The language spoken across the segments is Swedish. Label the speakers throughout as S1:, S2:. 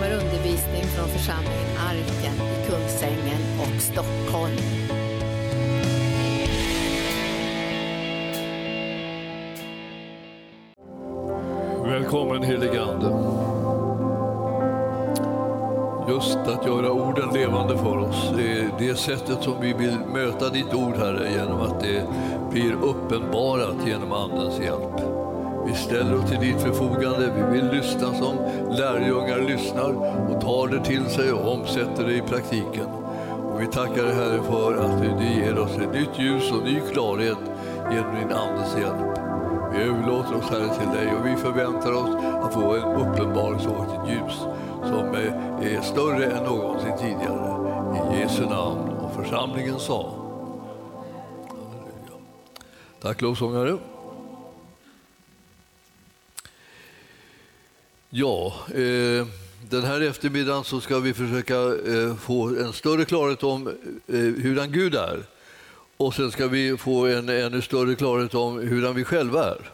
S1: kommer undervisning från församlingen Arken i Kungsängen och Stockholm.
S2: Välkommen helige Ande. Just att göra orden levande för oss. Det är det sättet som vi vill möta ditt ord, Herre, genom att det blir uppenbarat genom Andens hjälp. Vi ställer oss till ditt förfogande. Vi vill lyssna som lärjungar lyssnar och tar det till sig och omsätter det i praktiken. Och vi tackar dig, Herre, för att du ger oss ett nytt ljus och ny klarhet genom din Andes hjälp. Vi överlåter oss Herre till dig och vi förväntar oss att få en uppenbarelse och ett ljus som är större än någonsin tidigare. I Jesu namn och församlingen sa. Tack lovsångare. Ja, eh, den här eftermiddagen så ska vi försöka eh, få en större klarhet om eh, hurdan Gud är. Och sen ska vi få en ännu större klarhet om hur vi själva är.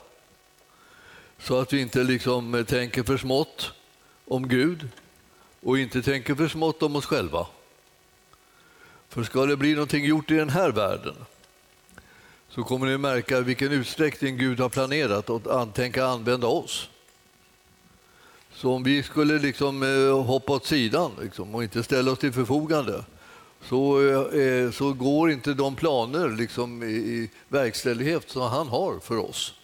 S2: Så att vi inte liksom eh, tänker för smått om Gud och inte tänker för smått om oss själva. För ska det bli någonting gjort i den här världen så kommer ni märka vilken utsträckning Gud har planerat att tänka använda oss. Så om vi skulle liksom eh, hoppa åt sidan liksom, och inte ställa oss till förfogande så, eh, eh, så går inte de planer liksom, i, verkställighet som han har för oss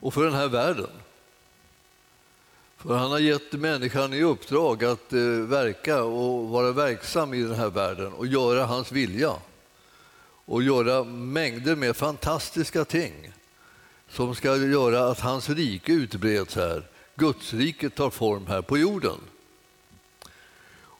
S2: och för den här världen. För han har gett människan i uppdrag att verka och vara verksam i den här världen och göra hans vilja. Och göra mängder med fantastiska ting som ska göra att hans rike utbreds här. Gudsriket tar form här på jorden.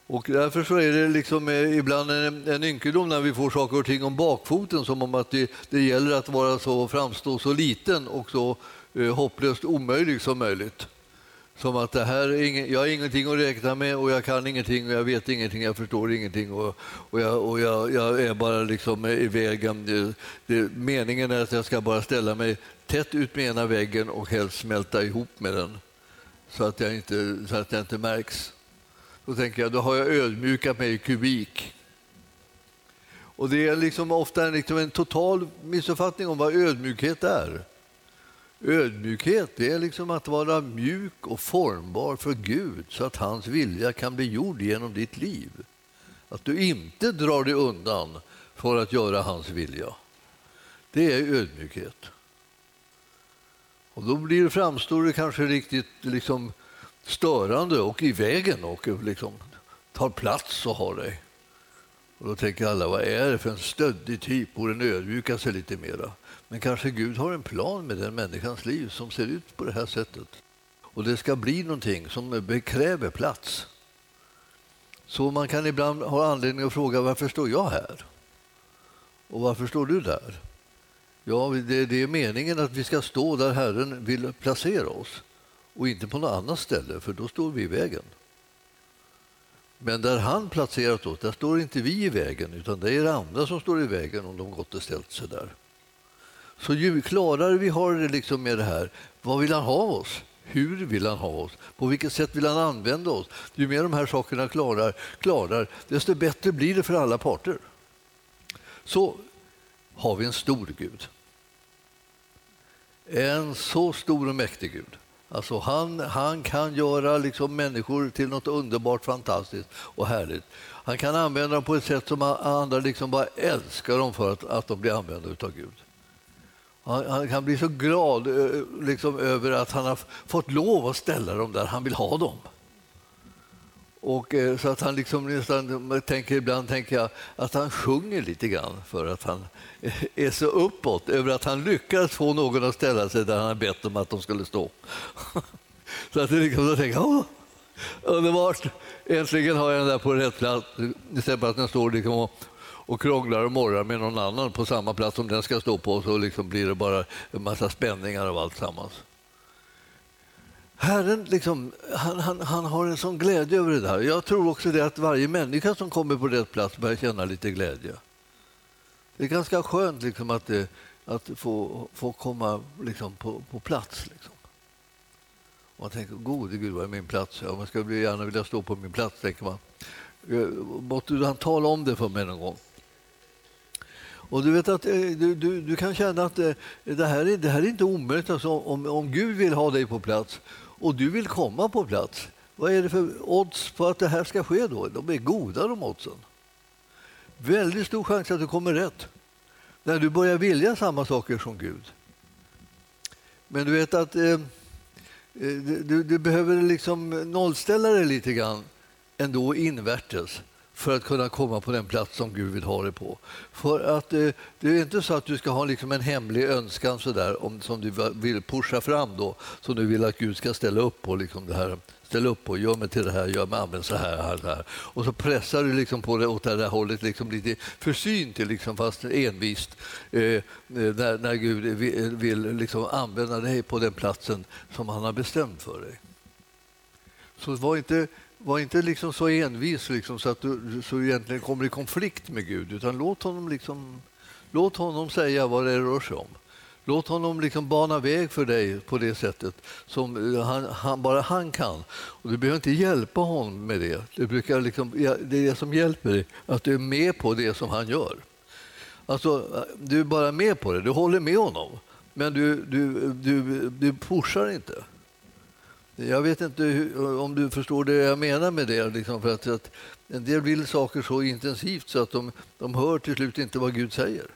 S2: Och därför så är det liksom eh, ibland en, en ynkedom när vi får saker och ting om bakfoten som om att det, det gäller att vara så, framstå så liten och så eh, hopplöst omöjlig som möjligt. Som att det här är ingen, jag har ingenting att räkna med och jag kan ingenting och jag vet ingenting, jag förstår ingenting och, och, jag, och jag, jag är bara liksom eh, i vägen. Det, det, meningen är att jag ska bara ställa mig tätt ut med ena väggen och helst smälta ihop med den så att jag inte, så att jag inte märks. Då tänker jag, då har jag ödmjukat mig i kubik. Och det är liksom ofta en, liksom en total missuppfattning om vad ödmjukhet är. Ödmjukhet det är liksom att vara mjuk och formbar för Gud så att hans vilja kan bli gjord genom ditt liv. Att du inte drar dig undan för att göra hans vilja. Det är ödmjukhet. Och då blir det, framstår det kanske riktigt liksom störande och i vägen och liksom tar plats och har dig. Och då tänker alla, vad är det för en stöddig typ? Borde den ödmjuka sig lite mera? Men kanske Gud har en plan med den människans liv som ser ut på det här sättet. Och det ska bli någonting som kräver plats. Så man kan ibland ha anledning att fråga varför står jag här? Och varför står du där? Ja, det, det är meningen att vi ska stå där Herren vill placera oss och inte på något annat ställe, för då står vi i vägen. Men där han placerat oss, där står inte vi i vägen, utan det är det andra som står i vägen om de gått och ställt sig där. Så ju klarare vi har det liksom med det här, vad vill han ha oss? Hur vill han ha oss? På vilket sätt vill han använda oss? Ju mer de här sakerna klarar, klarar desto bättre blir det för alla parter. Så har vi en stor Gud. En så stor och mäktig Gud. Alltså han, han kan göra liksom människor till något underbart, fantastiskt och härligt. Han kan använda dem på ett sätt som andra liksom bara älskar dem för att, att de blir använda av Gud. Han, han, kan bli så glad liksom, över att han har fått lov att ställa dem där han vill ha dem. Och, eh, så att han liksom nästan tänker, ibland tänker jag att han sjunger lite grann för att han är så uppåt över att han lyckats få någon att ställa sig där han bett om att de skulle stå. så att det liksom, då tänker jag, underbart, äntligen har jag den där på rätt plats istället för att den står liksom och, och krånglar och morrar med någon annan på samma plats som den ska stå på så liksom blir det bara en massa spänningar av allt sammans. Herren liksom, han, han, han, har en sån glädje över det där. Jag tror också det att varje människa som kommer på rätt plats börjar känna lite glädje. Det är ganska skönt liksom att, det, att få, få komma liksom på, på plats. Liksom. Man tänker, gode Gud, vad är min plats? Ja, man skulle gärna vilja stå på min plats, tänker man. Eh, Måtte han tala om det för mig någon gång? Och du vet att eh, du, du, du kan känna att det, det, här är, det här är inte omöjligt. Alltså, om, om Gud vill ha dig på plats och du vill komma på plats, vad är det för odds på att det här ska ske då? De är goda de oddsen. Väldigt stor chans att du kommer rätt när du börjar vilja samma saker som Gud. Men du vet att eh, eh du, du, behöver liksom nollställa dig lite grann ändå invärtes för att kunna komma på den plats som Gud vill ha dig på. För att eh, Det är inte så att du ska ha liksom en hemlig önskan så där, om, som du vill pusha fram då, som du vill att Gud ska ställa upp på. Liksom det här ställ upp och gör mig till det här, gör mig använd så här, här, här. Och så pressar du liksom på det åt det här hållet, liksom lite försynt liksom, fast envist, eh, eh när, när Gud vill, vill liksom använda dig på den platsen som han har bestämt för dig. Så var inte, var inte liksom så envis liksom, så att du så egentligen kommer i konflikt med Gud, utan låt honom, liksom, låt honom säga vad det rör sig om. Låt honom liksom bana väg för dig på det sättet som eh, han, han, bara han kan. Och du behöver inte hjälpa honom med det. Det, brukar liksom, det är det som hjälper dig, att du är med på det som han gör. Alltså, du är bara med på det, du håller med honom. Men du, du, du, du pushar inte. Jag vet inte hur, om du förstår det jag menar med det. Liksom för att, att en del vill saker så intensivt så att de, de hör till slut inte vad Gud säger.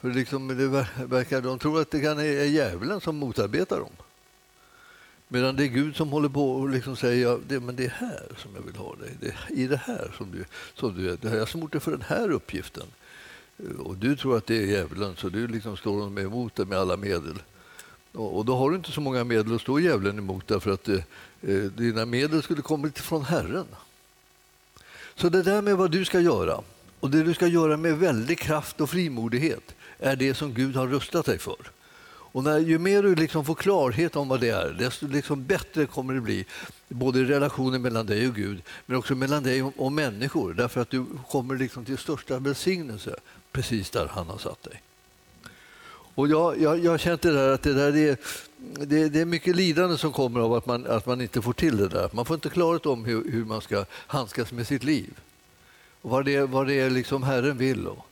S2: För liksom, det verkar, de tror att det kan är djävulen som motarbetar dem. Medan det är Gud som håller på och liksom säger ja, det, men det är här som jag vill ha dig. Det är I det här som du, som du är. Det har jag som dig för den här uppgiften. Och du tror att det är djävulen, så du liksom står honom emot det med alla medel. Och, då har du inte så många medel att stå djävulen emot därför att eh, eh dina medel skulle kommit från Herren. Så det där med vad du ska göra, och det du ska göra med väldig kraft och frimodighet, är det som Gud har rustat dig för. Och när, ju mer du liksom får klarhet om vad det är, desto liksom bättre kommer det bli. Både i relationen mellan dig och Gud, men också mellan dig och, och människor. Därför att du kommer liksom till största välsignelse precis där han har satt dig. Och jag, jag, jag har känt det där att det, där är, det, det, är mycket lidande som kommer av att man, att man inte får till det där. Man får inte klarhet om hur, hur man ska handskas med sitt liv. Och vad det, vad det är liksom Herren vill. Och.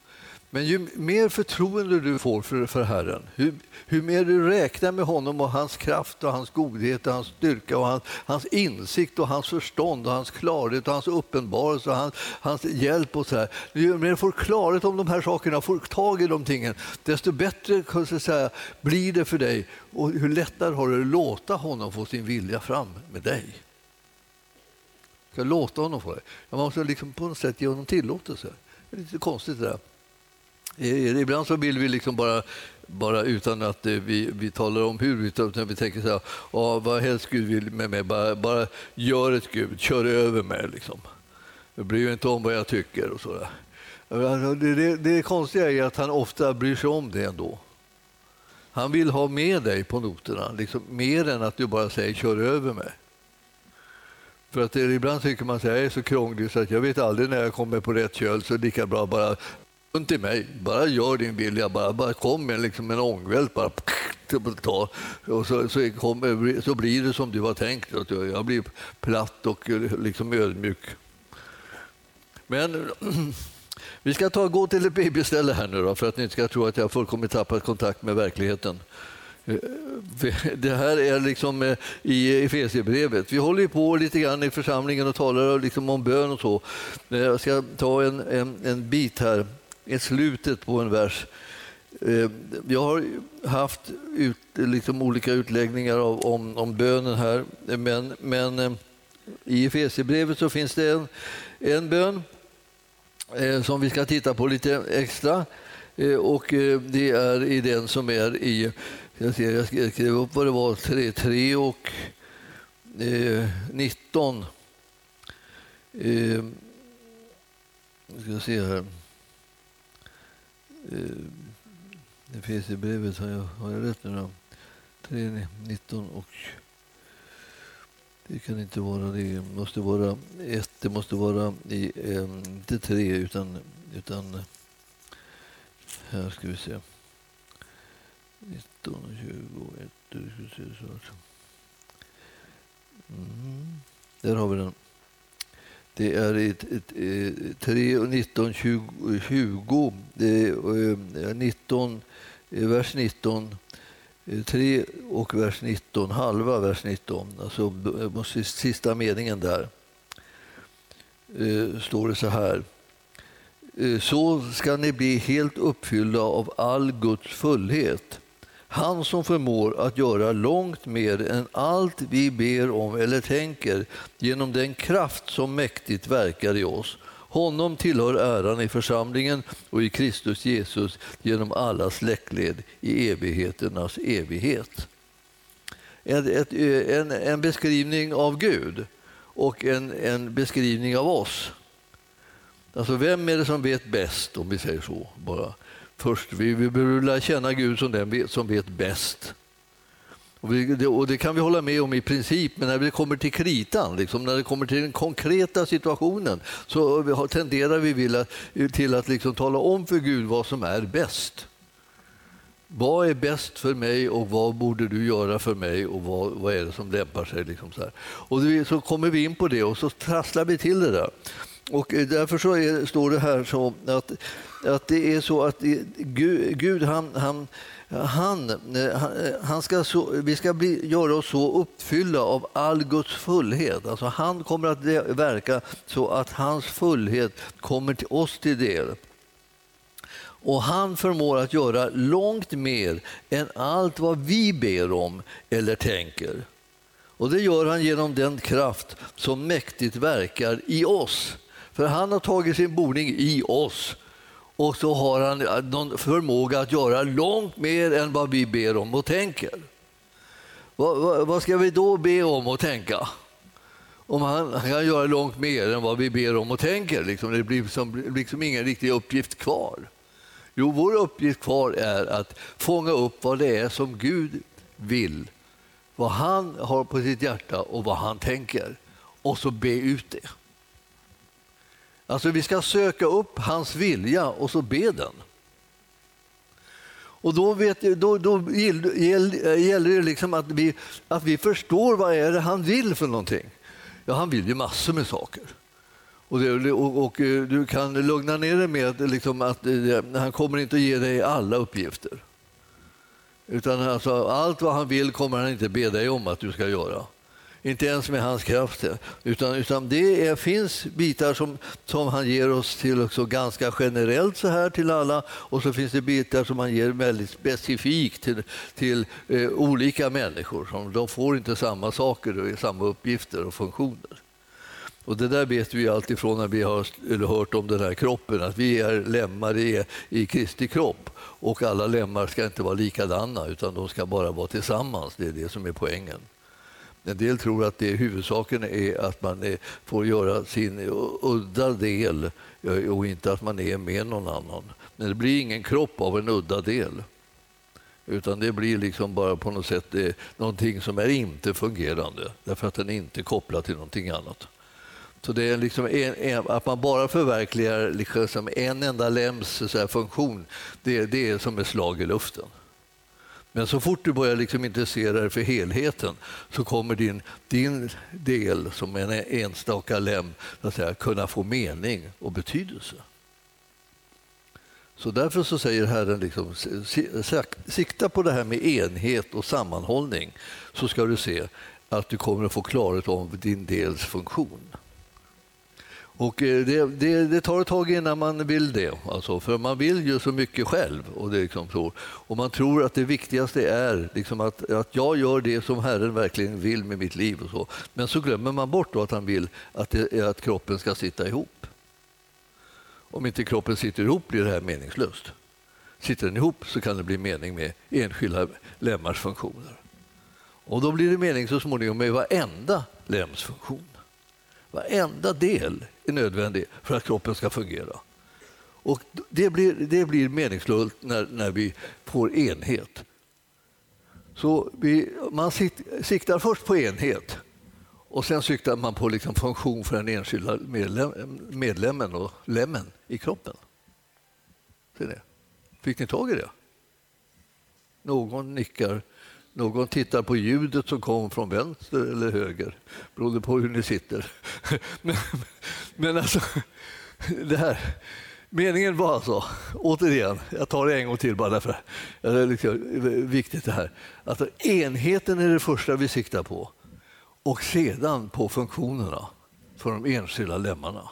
S2: Men ju mer förtroende du får för, för Herren, hur, hur mer du räknar med honom och hans kraft och hans godhet och hans styrka och hans, hans insikt och hans förstånd och hans klarhet och hans uppenbarelse och hans, hans hjälp och så här. Ju mer du får klarhet om de här sakerna, får tag i de tingen, desto bättre kan säga, blir det för dig och hur lättare har du att låta honom få sin vilja fram med dig. Ska låta honom få det. Man måste liksom på något sätt ge honom tillåtelse. Det är lite konstigt det där. Eh, eh, ibland så vill vi liksom bara, bara utan att eh, vi, vi talar om hur, utan vi tänker så här, vad helst Gud vill med mig, bara, bara gör ett Gud, kör över mig. Liksom. Jag bryr mig inte om vad jag tycker och sådär. Alltså, det, det, det konstiga är att han ofta bryr sig om det ändå. Han vill ha med dig på noterna, liksom, mer än att du bara säger kör över mig. För att det, ibland tycker man att jag är så krånglig så att jag vet aldrig när jag kommer på rätt köl så är lika bra bara runt i mig. Bara gör din vilja. Bara, bara kom med liksom en ångvält. Bara, ta. Och så, så, kom, så blir det som du har tänkt. Jag blir platt och liksom ödmjuk. Men vi ska ta, gå till ett bibelställe här nu då, för att ni inte ska tro att jag fullkomligt tappat kontakt med verkligheten. Eh, det här är liksom eh, i Efesierbrevet. Vi håller på lite grann i församlingen och talar liksom om bön och så. Eh, jag ska ta en, en, en bit här är slutet på en vers. Eh, jag har haft ut, liksom olika utläggningar av, om, om bönen här, men, men eh, i Efesierbrevet så finns det en, en bön eh, som vi ska titta på lite extra. Och det är i den som är i, jag, ser, jag skrev upp vad det var, 3, 3 och eh, 19. Eh, jag ska se här. Eh, Efesierbrevet, har jag, har jag rätt nu då? 3, 19 och det kan inte vara det. Det måste vara ett. Det måste vara i, eh, inte tre utan, utan här ska vi se. 19 och 20 och 1. Mm. Där har vi den. Det är i 3, 19, 20, 20 19, vers 19, 3 eh, och vers 19, halva vers 19, alltså eh, sista meningen där, eh, står det så här. Så ska ni bli helt uppfyllda av all Guds fullhet han som förmår att göra långt mer än allt vi ber om eller tänker genom den kraft som mäktigt verkar i oss. Honom tillhör äran i församlingen och i Kristus Jesus genom alla släktled i evigheternas evighet. En, ett, en, en beskrivning av Gud och en, en beskrivning av oss. Alltså vem är det som vet bäst, om vi säger så? bara? Först. Vi, vi behöver lära känna Gud som den som vet bäst. Och, vi, det, och det, kan vi hålla med om i princip, men när det kommer till kritan, liksom, när det kommer till den konkreta situationen så tenderar vi vilja, till att liksom tala om för Gud vad som är bäst. Vad är bäst för mig och vad borde du göra för mig och vad, vad är det som lämpar sig? Liksom så, här. och så kommer vi in på det och så trasslar vi till det där. Och därför så är, står det här så att att det är så att Gud, Gud han, han, han, han ska så, vi ska bli, göra oss så uppfyllda av all Guds fullhet. Alltså han kommer att verka så att hans fullhet kommer till oss till del. Och han förmår att göra långt mer än allt vad vi ber om eller tänker. Och det gör han genom den kraft som mäktigt verkar i oss. För han har tagit sin boning i oss och så har han eh, någon förmåga att göra långt mer än vad vi ber om och tänker. Vad, vad, vad ska vi då be om och tänka? Om han, han, kan göra långt mer än vad vi ber om och tänker. Liksom, det blir som, liksom ingen riktig uppgift kvar. Jo, vår uppgift kvar är att fånga upp vad det är som Gud vill. Vad han har på sitt hjärta och vad han tänker. Och så be ut det. Alltså vi ska söka upp hans vilja och så be den. Och då, vet, då, då gäller det liksom att vi, att vi förstår vad är det han vill för någonting. Ja, han vill ju massor med saker. Och, det, och, och eh, du kan lugna ner dig med liksom att eh, det, han kommer inte att ge dig alla uppgifter. Utan alltså, allt vad han vill kommer han inte be dig om att du ska göra. Inte ens med hans krafter. Utan, utan det är, finns bitar som, som han ger oss till också ganska generellt så här till alla och så finns det bitar som han ger väldigt specifikt till, till eh, olika människor. Som, de får inte samma saker och samma uppgifter och funktioner. Och det där vet vi alltifrån när vi har hört om den här kroppen, att vi är lemmar i, i Kristi kropp och alla lemmar ska inte vara likadana utan de ska bara vara tillsammans. Det är det som är poängen. En del tror att det huvudsaken är att man får göra sin udda del eh, och inte att man är med någon annan. Men det blir ingen kropp av en udda del. Utan det blir liksom bara på något sätt det, någonting som är inte fungerande därför att den är inte kopplad till någonting annat. Så det är liksom en, en, att man bara förverkligar liksom en enda lems så funktion, det, det är som ett slag i luften. Men så fort du börjar liksom intressera dig för helheten så kommer din, din del som en enstaka lem att säga, kunna få mening och betydelse. Så därför så säger Herren, liksom, sikta på det här med enhet och sammanhållning så ska du se att du kommer att få klarhet om din dels funktion. Och eh, det, det, det, tar ett tag innan man vill det, alltså, för man vill ju så mycket själv. Och, det liksom så. och Man tror att det viktigaste är liksom att, att jag gör det som Herren verkligen vill med mitt liv. Och så. Men så glömmer man bort att han vill att, det, att kroppen ska sitta ihop. Om inte kroppen sitter ihop blir det här meningslöst. Sitter den ihop så kan det bli mening med enskilda lemmars funktioner. Och då blir det mening så småningom med varenda lems funktion. Varenda del är nödvändig för att kroppen ska fungera. Och det blir, det blir meningsfullt när, när vi får enhet. Så vi, man siktar först på enhet och sen siktar man på liksom funktion för den enskilda medlem, medlemmen och lemmen i kroppen. Ser ni? Fick ni tag i det? Någon nickar någon tittar på ljudet som kom från vänster eller höger, beroende på hur ni sitter. Men, men alltså, det här, meningen var alltså, återigen, jag tar det en gång till bara därför det är liksom viktigt det här, att enheten är det första vi siktar på och sedan på funktionerna för de enskilda lemmarna.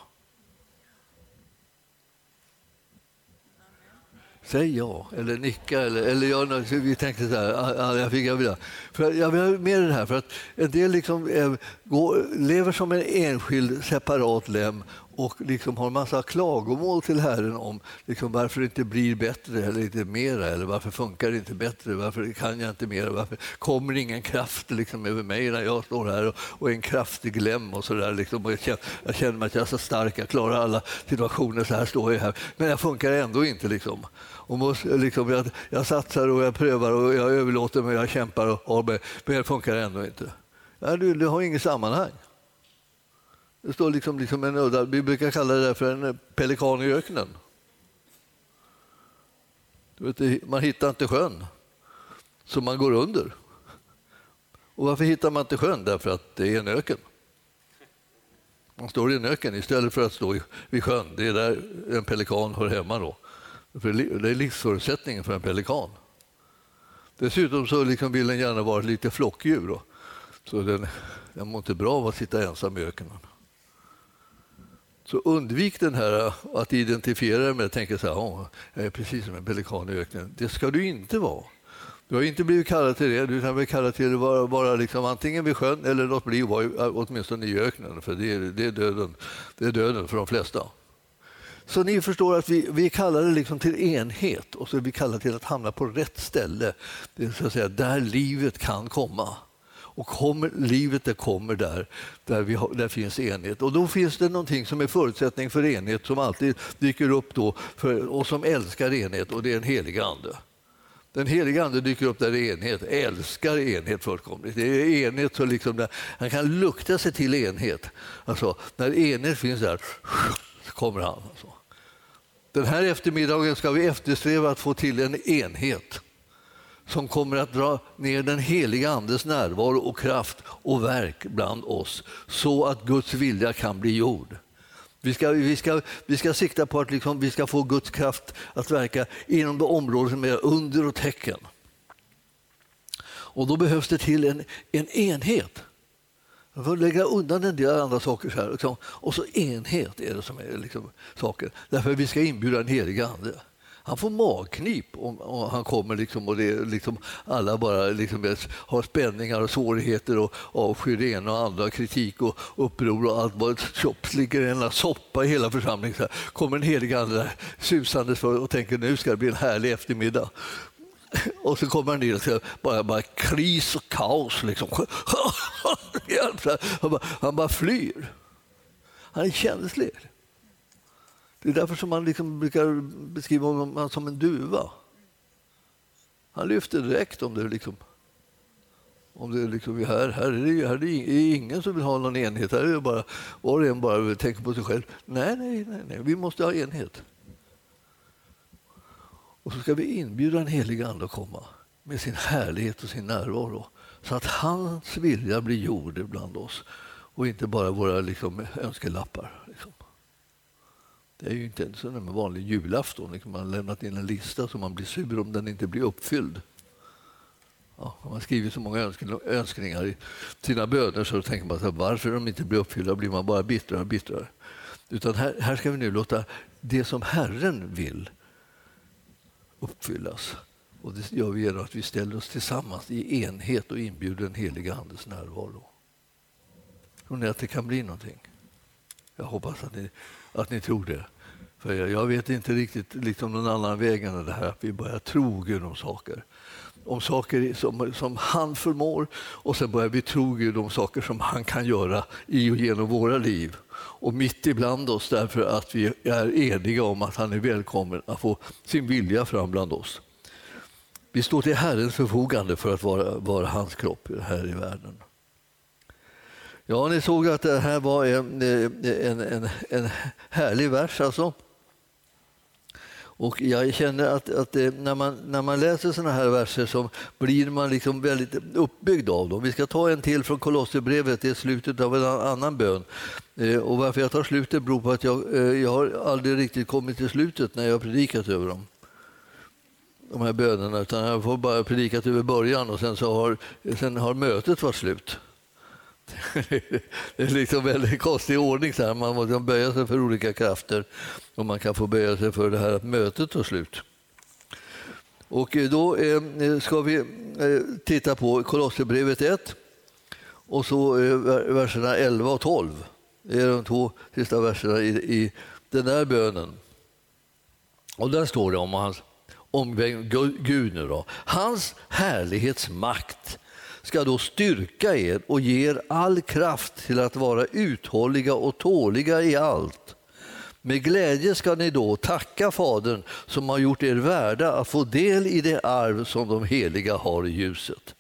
S2: Säg ja, eller nicka. Eller, eller jag, vi tänkte så här, ah, ah, jag, fick, jag, vill, för jag vill ha med det här. För att en del liksom är, går, lever som en enskild separat lem och liksom har en massa klagomål till Herren om liksom varför det inte blir bättre eller inte mera, eller varför funkar det inte bättre, varför kan jag inte mera, varför kommer ingen kraft liksom över mig när jag står här och, och är en kraftig glöm och så där. Liksom, och jag, känner, jag känner mig att jag är så stark, jag klarar alla situationer, så här står jag här, men jag funkar ändå inte. Liksom. Och måste, liksom, jag, jag satsar och jag prövar och jag överlåter mig, jag kämpar och har mig, men det funkar ändå inte. Ja, du, du har inget sammanhang. Det står liksom, liksom en udda, vi brukar kalla det för en eh, pelikan i öknen. Vet, man hittar inte sjön, så man går under. Och varför hittar man inte sjön? Därför att det är en öken. Man står i en öken istället för att stå vid sjön. Det är där en pelikan hör hemma. Då. För det är livsförutsättningen för en pelikan. Dessutom så liksom vill den gärna vara lite flockdjur. Då. Så den, den mår inte bra av att sitta ensam i öknen. Så undvik den här att identifiera dig med att tänka så här, oh, jag är precis som en pelikan i öknen. Det ska du inte vara. Du har inte blivit kallad till det, du kan bli kallad till att vara, vara liksom antingen vid sjön eller låt bli vara äh, åtminstone i öknen, för det är, det, är döden. det är döden för de flesta. Så ni förstår att vi, vi kallar det liksom till enhet och så är vi kallade till att hamna på rätt ställe, det är så att säga, där livet kan komma. Och kommer, livet det kommer där, där, vi har, där finns enhet. Och då finns det någonting som är förutsättning för enhet som alltid dyker upp då för, och som älskar enhet och det är en helig ande. Den heliga Ande dyker upp där det är enhet, älskar enhet fullkomligt. Det är enhet så liksom där, han kan lukta sig till enhet. Alltså, när enhet finns där så kommer han. Alltså. Den här eftermiddagen ska vi eftersträva att få till en enhet som kommer att dra ner den heliga Andes närvaro och kraft och verk bland oss så att Guds vilja kan bli gjord. Vi ska, vi ska, vi ska sikta på att liksom, vi ska få Guds kraft att verka inom det område som är under och tecken. Och då behövs det till en, en enhet. Man får lägga undan en del andra saker. Så här, liksom. Och så enhet är det som är liksom, saken. Därför vi ska inbjuda den heliga ande. Han får magknip om, om han kommer liksom, och det, liksom, alla bara liksom, har spänningar och svårigheter och avskyr det ena och andra, kritik och uppror och allt vad tjopps ligger en soppa i hela församlingen. Så här, kommer en helig ande susandes för och tänker nu ska det bli en härlig eftermiddag. Och så kommer han ner och bara, bara kris och kaos. Liksom. Han bara, han bara flyr. Han är känslig. Det är därför som man liksom brukar beskriva honom som en duva. Han lyfter direkt om det liksom om det liksom här, här, är det, här är det ingen som vill ha någon enhet. Här är det bara, var och en bara tänker på sig själv. Nej, nej, nej, nej, vi måste ha enhet. Och så ska vi inbjuda en helig ande att komma med sin härlighet och sin närvaro så att hans vilja blir gjord bland oss och inte bara våra liksom, önskelappar. Det är ju inte ens en vanlig julafton. Liksom, man har lämnat in en lista så man blir sur om den inte blir uppfylld. Ja, man skriver så många önskningar i sina böner så tänker man så här, varför de inte blir uppfyllda blir man bara bittrare och bittrare. Utan här, här ska vi nu låta det som Herren vill uppfyllas. Och det gör vi genom att vi ställer oss tillsammans i enhet och inbjuder den heliga Andes närvaro. Tror ni att det kan bli någonting? Jag hoppas att ni, att ni tror det. För jag, jag vet inte riktigt liksom någon annan väg än det här att vi börjar tro Gud om saker. Om saker som, som han förmår och sen börjar vi tro Gud om saker som han kan göra i och genom våra liv. Och mitt ibland oss därför att vi är eniga om att han är välkommen att få sin vilja fram bland oss. Vi står till Herrens förfogande för att vara, vara hans kropp här i världen. Ja, ni såg att det här var en, eh, en, en, en härlig vers alltså. Och jag känner att, att det, när, man, när man läser såna här verser så blir man liksom väldigt uppbyggd av dem. Vi ska ta en till från Kolosserbrevet, det är slutet av en annan bön. Eh, och varför jag tar slutet beror på att jag, jag har aldrig riktigt kommit till slutet när jag har predikat över dem de här bönerna, utan jag får bara predikat över början och sen, så har, sen har mötet varit slut. Det är liksom väldigt konstig ordning. Så här. Man måste böja sig för olika krafter och man kan få böja sig för det här att mötet tar slut. Och eh, då eh, ska vi eh, titta på Kolosserbrevet 1 och så verserna 11 och 12. Det är de två sista verserna i, i den där bönen. Och där står det om hans om Gud nu då. Hans härlighetsmakt ska då styrka er och ge er all kraft till att vara uthålliga och tåliga i allt. Med glädje ska ni då tacka Fadern som har gjort er värda att få del i det arv som de heliga har i ljuset.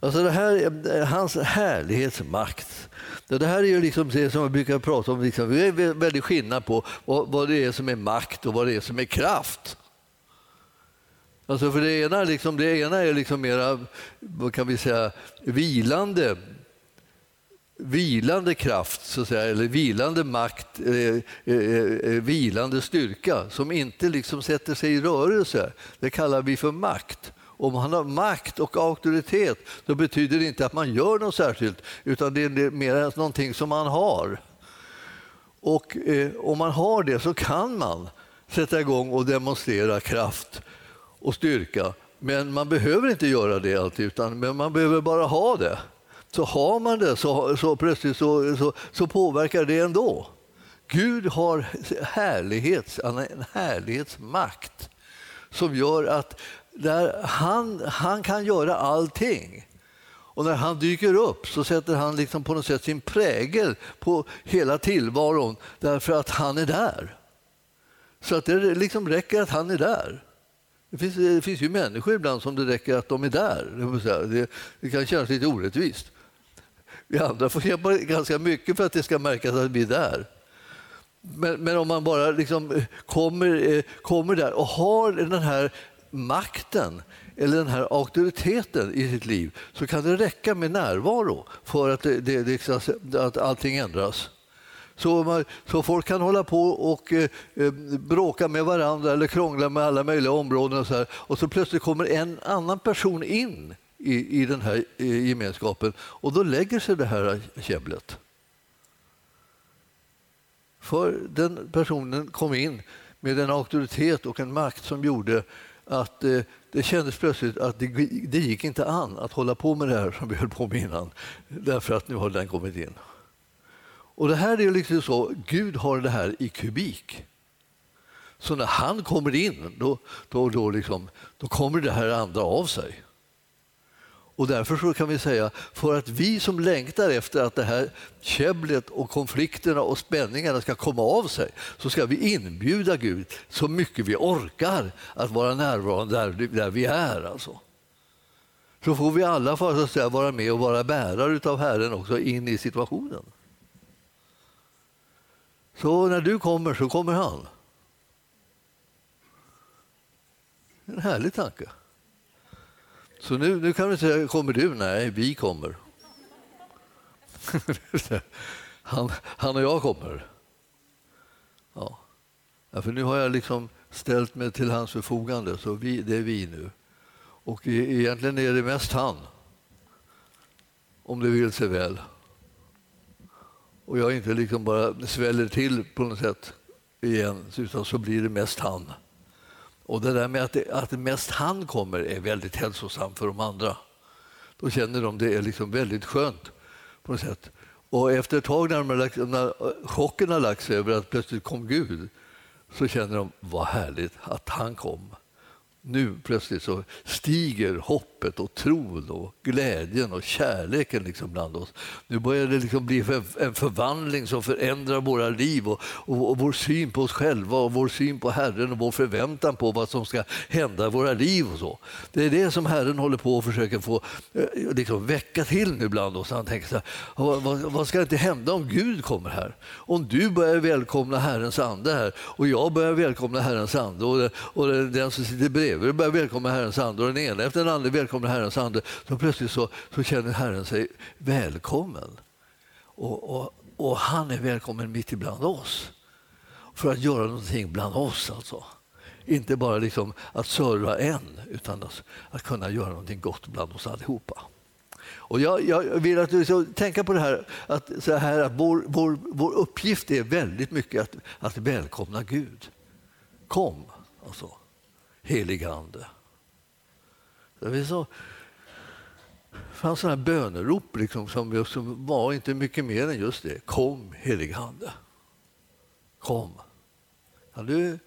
S2: Alltså det här är hans härlighetsmakt. Det här är ju liksom det som vi brukar prata om. Liksom, det är väldigt skillnad på vad det är som är makt och vad det är som är kraft. Alltså för det ena, liksom, det ena är liksom mera, vad kan vi säga, vilande vilande kraft, så att säga, eller vilande makt, eh, eh, eh, vilande styrka som inte liksom sätter sig i rörelse. Det kallar vi för makt. Om man har makt och auktoritet då betyder det inte att man gör något särskilt utan det är mer någonting som man har. Och eh, om man har det så kan man sätta igång och demonstrera kraft och styrka. Men man behöver inte göra det alltid, utan men man behöver bara ha det. Så har man det så, så plötsligt så, så, så påverkar det ändå. Gud har härlighets, en härlighetsmakt som gör att där han, han kan göra allting. Och när han dyker upp så sätter han liksom på något sätt sin prägel på hela tillvaron därför att han är där. Så att det liksom räcker att han är där. Det finns, det finns ju människor ibland som det räcker att de är där. Det, det kan kännas lite orättvist. Vi andra får kämpa ganska mycket för att det ska märkas att vi är där. Men, men om man bara liksom eh, kommer, eh, kommer där och har den här makten eller den här auktoriteten i sitt liv så kan det räcka med närvaro för att, det, det, att allting ändras. Så, så folk kan hålla på och eh, eh, bråka med varandra eller krångla med alla möjliga områden. Och så, här. och så plötsligt kommer en annan person in i, i den här i gemenskapen och då lägger sig det här käbblet. För den personen kom in med en auktoritet och en makt som gjorde att eh, det kändes plötsligt att det, det gick inte an att hålla på med det här som vi höll på med innan därför att nu har den kommit in. Och det här är liksom så, Gud har det här i kubik. Så när han kommer in, då, då, då, liksom, då kommer det här andra av sig. Och därför så kan vi säga, för att vi som längtar efter att det här käbblet och konflikterna och spänningarna ska komma av sig, så ska vi inbjuda Gud så mycket vi orkar att vara närvarande där, där vi är. Alltså. Så får vi alla för att säga, vara med och vara bärare av Herren också in i situationen. Så när du kommer så kommer han. En härlig tanke. Så nu, nu kan du säga, kommer du? Nej, vi kommer. han, han och jag kommer. Ja. ja. för nu har jag liksom ställt mig till hans förfogande, så vi, det är vi nu. Och e-, egentligen är det mest han, om det vill sig väl och jag inte liksom bara sväller till på något sätt igen, utan så blir det mest han. Och det där med att, det, att mest han kommer är väldigt hälsosamt för de andra. Då känner de det är liksom väldigt skönt på något sätt. Och efter ett tag när, lagt, när chocken har lagt sig över att plötsligt kom Gud så känner de vad härligt att han kom. Nu plötsligt så stiger hopp hoppet och tron och glädjen och kärleken liksom bland oss. Nu börjar det liksom bli en förvandling som förändrar våra liv och, och, och, vår syn på oss själva och vår syn på Herren och vår förväntan på vad som ska hända i våra liv. och så. Det är det som Herren håller på att försöka få eh, liksom, väcka till nu bland oss. Han tänker så här, vad, vad ska inte hända om Gud kommer här? Om du börjar välkomna Herrens ande här och jag börjar välkomna Herrens ande och, och den som sitter bredvid börjar välkomna Herrens ande och den ena efter den andra välkomnar Herrens ande, så plötsligt så, så känner Herren sig välkommen. Och, och, och han är välkommen mitt ibland oss för att göra någonting bland oss. Alltså. Inte bara liksom att serva en, utan att, att kunna göra någonting gott bland oss allihopa. Och jag, jag vill att du ska tänka på det här att, så här, att vår, vår, vår uppgift är väldigt mycket att, att välkomna Gud. Kom, alltså, heliga Ande. Det så, fanns sådana bönerop liksom, som, som var inte mycket mer än just det. Kom, helige Ande. Kom. Ja, du,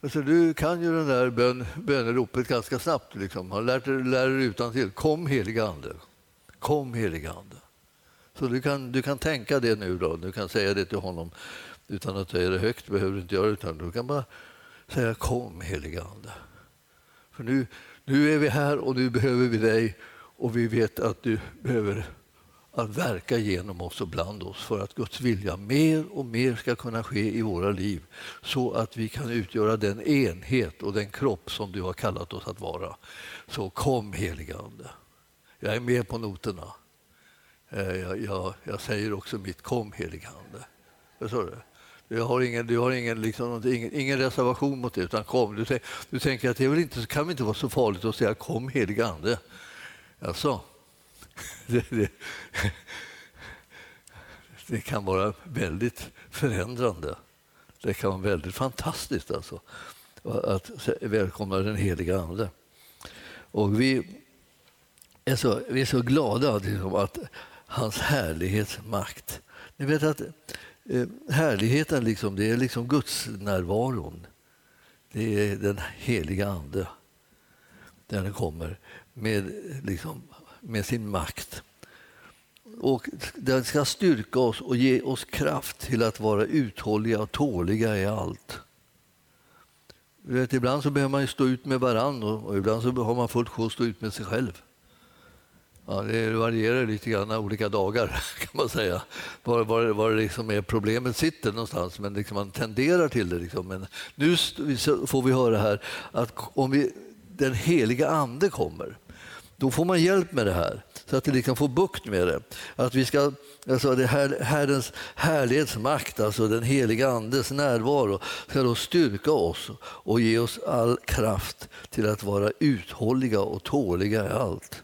S2: alltså, du kan ju det där bön, böneropet ganska snabbt. Liksom. Har lärt dig, lär utan till. Kom, helige Ande. Kom, helige Ande. Så du kan, du kan tänka det nu. då. Du kan säga det till honom utan att säga det högt. behöver du inte göra utan Du kan bara säga kom, helige Ande. För nu, nu är vi här och nu behöver vi dig och vi vet att du behöver att verka genom oss och bland oss för att Guds vilja mer och mer ska kunna ske i våra liv så att vi kan utgöra den enhet och den kropp som du har kallat oss att vara. Så kom heliga Ande. Jag är med på noterna. Eh, jag, jag, jag säger också mitt kom heliga Ande. Förstår du? Du har ingen, du har ingen, liksom, ingen, ingen reservation mot det, utan kom. Du, du tänker att det väl inte, kan väl inte vara så farligt att säga kom helige Ande. Alltså, det, det, det, kan vara väldigt förändrande. Det kan vara väldigt fantastiskt alltså, att välkomna den heliga Ande. Och vi är så, vi är så glada liksom, att hans härlighetsmakt. Ni vet att Eh, härligheten liksom, det är liksom Guds närvaron. Det är den heliga Ande. Den kommer med, liksom, med sin makt. Och den ska styrka oss och ge oss kraft till att vara uthålliga och tåliga i allt. Vet, ibland så behöver man stå ut med varann och, och ibland så har man fullt sjå att stå ut med sig själv. Ja, det varierar lite grann olika dagar kan man säga. Var, var, var det liksom är problemet sitter någonstans. Men liksom man tenderar till det. Liksom. Men nu får vi höra här att om vi, den heliga ande kommer, då får man hjälp med det här så att vi liksom får bukt med det. Att vi ska, alltså det här, Herrens härlighetsmakt, alltså den heliga Andes närvaro, ska då styrka oss och ge oss all kraft till att vara uthålliga och tåliga i allt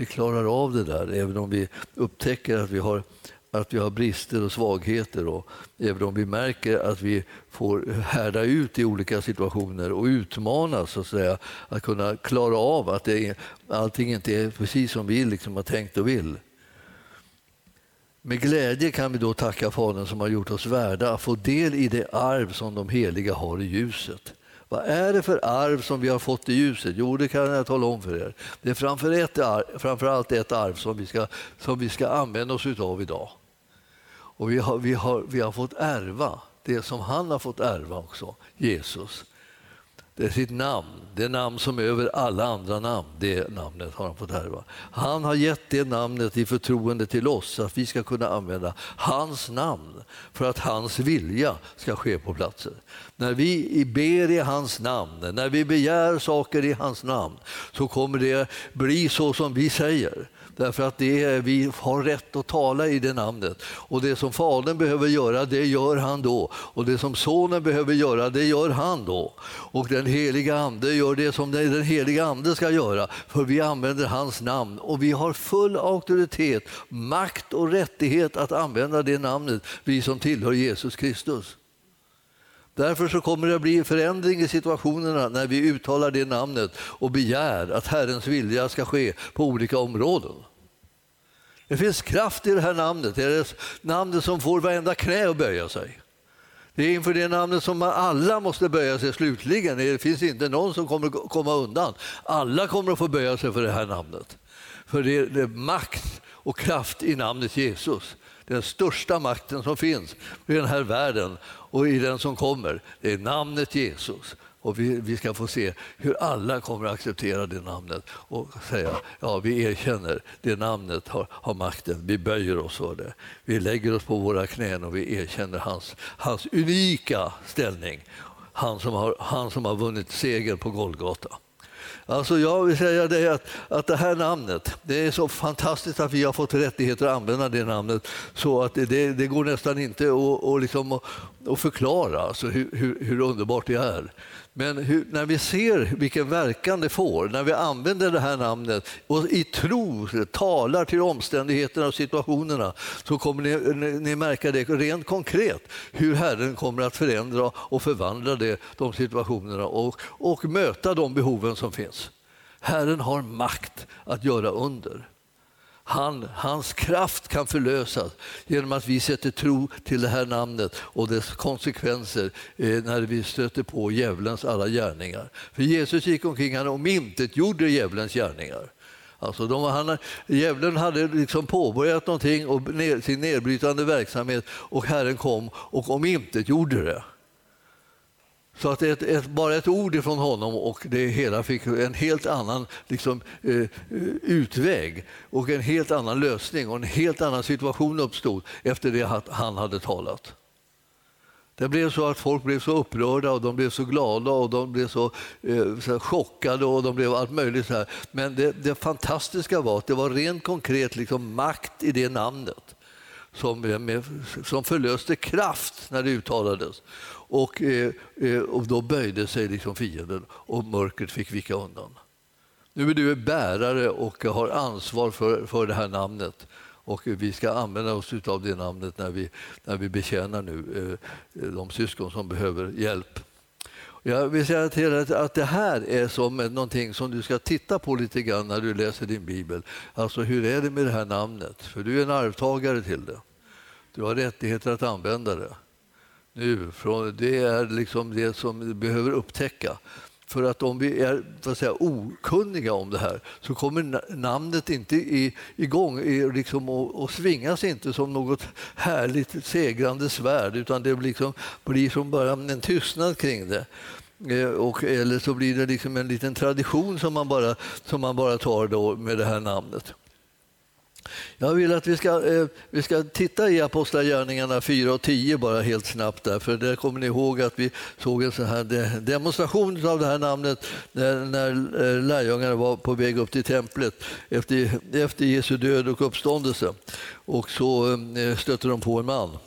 S2: vi klarar av det där, även om vi upptäcker att vi har att vi har brister och svagheter och även om vi märker att vi får härda ut i olika situationer och utmanas så att, säga, att kunna klara av att det, allting inte är precis som vi liksom har tänkt och vill. Med glädje kan vi då tacka Fadern som har gjort oss värda att få del i det arv som de heliga har i ljuset. Vad är det för arv som vi har fått i ljuset? Jo, det kan jag tala om för er. Det är framför, ett arv, framför allt ett arv som vi ska, som vi ska använda oss av idag. Och vi har, vi, har, vi har fått ärva det som han har fått ärva också, Jesus. Det är sitt namn, det namn som är över alla andra namn. Det namnet har han fått ärva. Han har gett det namnet i förtroende till oss så att vi ska kunna använda hans namn för att hans vilja ska ske på platsen. När vi ber i hans namn, när vi begär saker i hans namn så kommer det bli så som vi säger. Därför att det är, vi har rätt att tala i det namnet. Och det som Fadern behöver göra, det gör han då. Och det som Sonen behöver göra, det gör han då. Och den heliga Ande gör det som den heliga Ande ska göra. För vi använder hans namn och vi har full auktoritet, makt och rättighet att använda det namnet, vi som tillhör Jesus Kristus. Därför så kommer det att bli förändring i situationerna när vi uttalar det namnet och begär att Herrens vilja ska ske på olika områden. Det finns kraft i det här namnet. Det är det namnet som får varenda knä att böja sig. Det är inför det namnet som alla måste böja sig slutligen. Det finns inte någon som kommer komma undan. Alla kommer att få böja sig för det här namnet. För det är, makt och kraft i namnet Jesus. Den största makten som finns i den här världen och i den som kommer. Det är namnet Jesus. Och vi, vi, ska få se hur alla kommer att acceptera det namnet och säga ja, vi erkänner det namnet har, har makten. Vi böjer oss för det. Vi lägger oss på våra knän och vi erkänner hans, hans unika ställning. Han som, har, han som har vunnit seger på Golgata. Alltså jag vill säga det att, att det här namnet, det är så fantastiskt att vi har fått rättigheter att använda det namnet så att det, det, går nästan inte att, och liksom, och förklara alltså hur, hur, hur underbart det är. Men hur, när vi ser vilken verkan det får, när vi använder det här namnet och i tro talar till omständigheterna och situationerna så kommer ni, ni märka det rent konkret hur Herren kommer att förändra och förvandla det, de situationerna och, och möta de behoven som finns. Herren har makt att göra under. Han, hans kraft kan förlösas genom att vi sätter tro till det här namnet och dess konsekvenser eh, när vi stöter på djävulens alla gärningar. För Jesus gick omkring och omintetgjorde djävulens gärningar. Alltså de, han, djävulen hade liksom påbörjat någonting och ner, sin nedbrytande verksamhet och Herren kom och omintetgjorde det. Så att ett, ett, bara ett ord från honom och det hela fick en helt annan liksom, eh, utväg och en helt annan lösning och en helt annan situation uppstod efter det att han hade talat. Det blev så att folk blev så upprörda och de blev så glada och de blev så, eh, så chockade och de blev allt möjligt. Så här. Men det, det fantastiska var att det var rent konkret liksom makt i det namnet som, med, som förlöste kraft när det uttalades. Och, eh, eh, och då böjde sig liksom fienden och mörkret fick vika undan. Nu är du bärare och har ansvar för, för det här namnet. Och vi ska använda oss av det namnet när vi, när vi betjänar nu eh, de syskon som behöver hjälp. Jag vill säga till dig att det här är som någonting som du ska titta på lite grann när du läser din bibel. Alltså hur är det med det här namnet? För du är en arvtagare till det. Du har rättigheter att använda det nu. Det är liksom det som vi behöver upptäcka. För att om vi är för att säga, okunniga om det här så kommer namnet inte i, igång i, liksom, och, och svingas inte som något härligt segrande svärd utan det liksom, blir som bara en tystnad kring det. Eh, och, eller så blir det liksom en liten tradition som man bara, som man bara tar då med det här namnet. Jag vill att vi ska, eh, vi ska titta i Apostlagärningarna 4 och 10 bara helt snabbt. Där, för där kommer ni ihåg att vi såg en sån här demonstration av det här namnet när, när eh, lärjungarna var på väg upp till templet efter, efter Jesu död och uppståndelse. Och så eh, stötte de på en man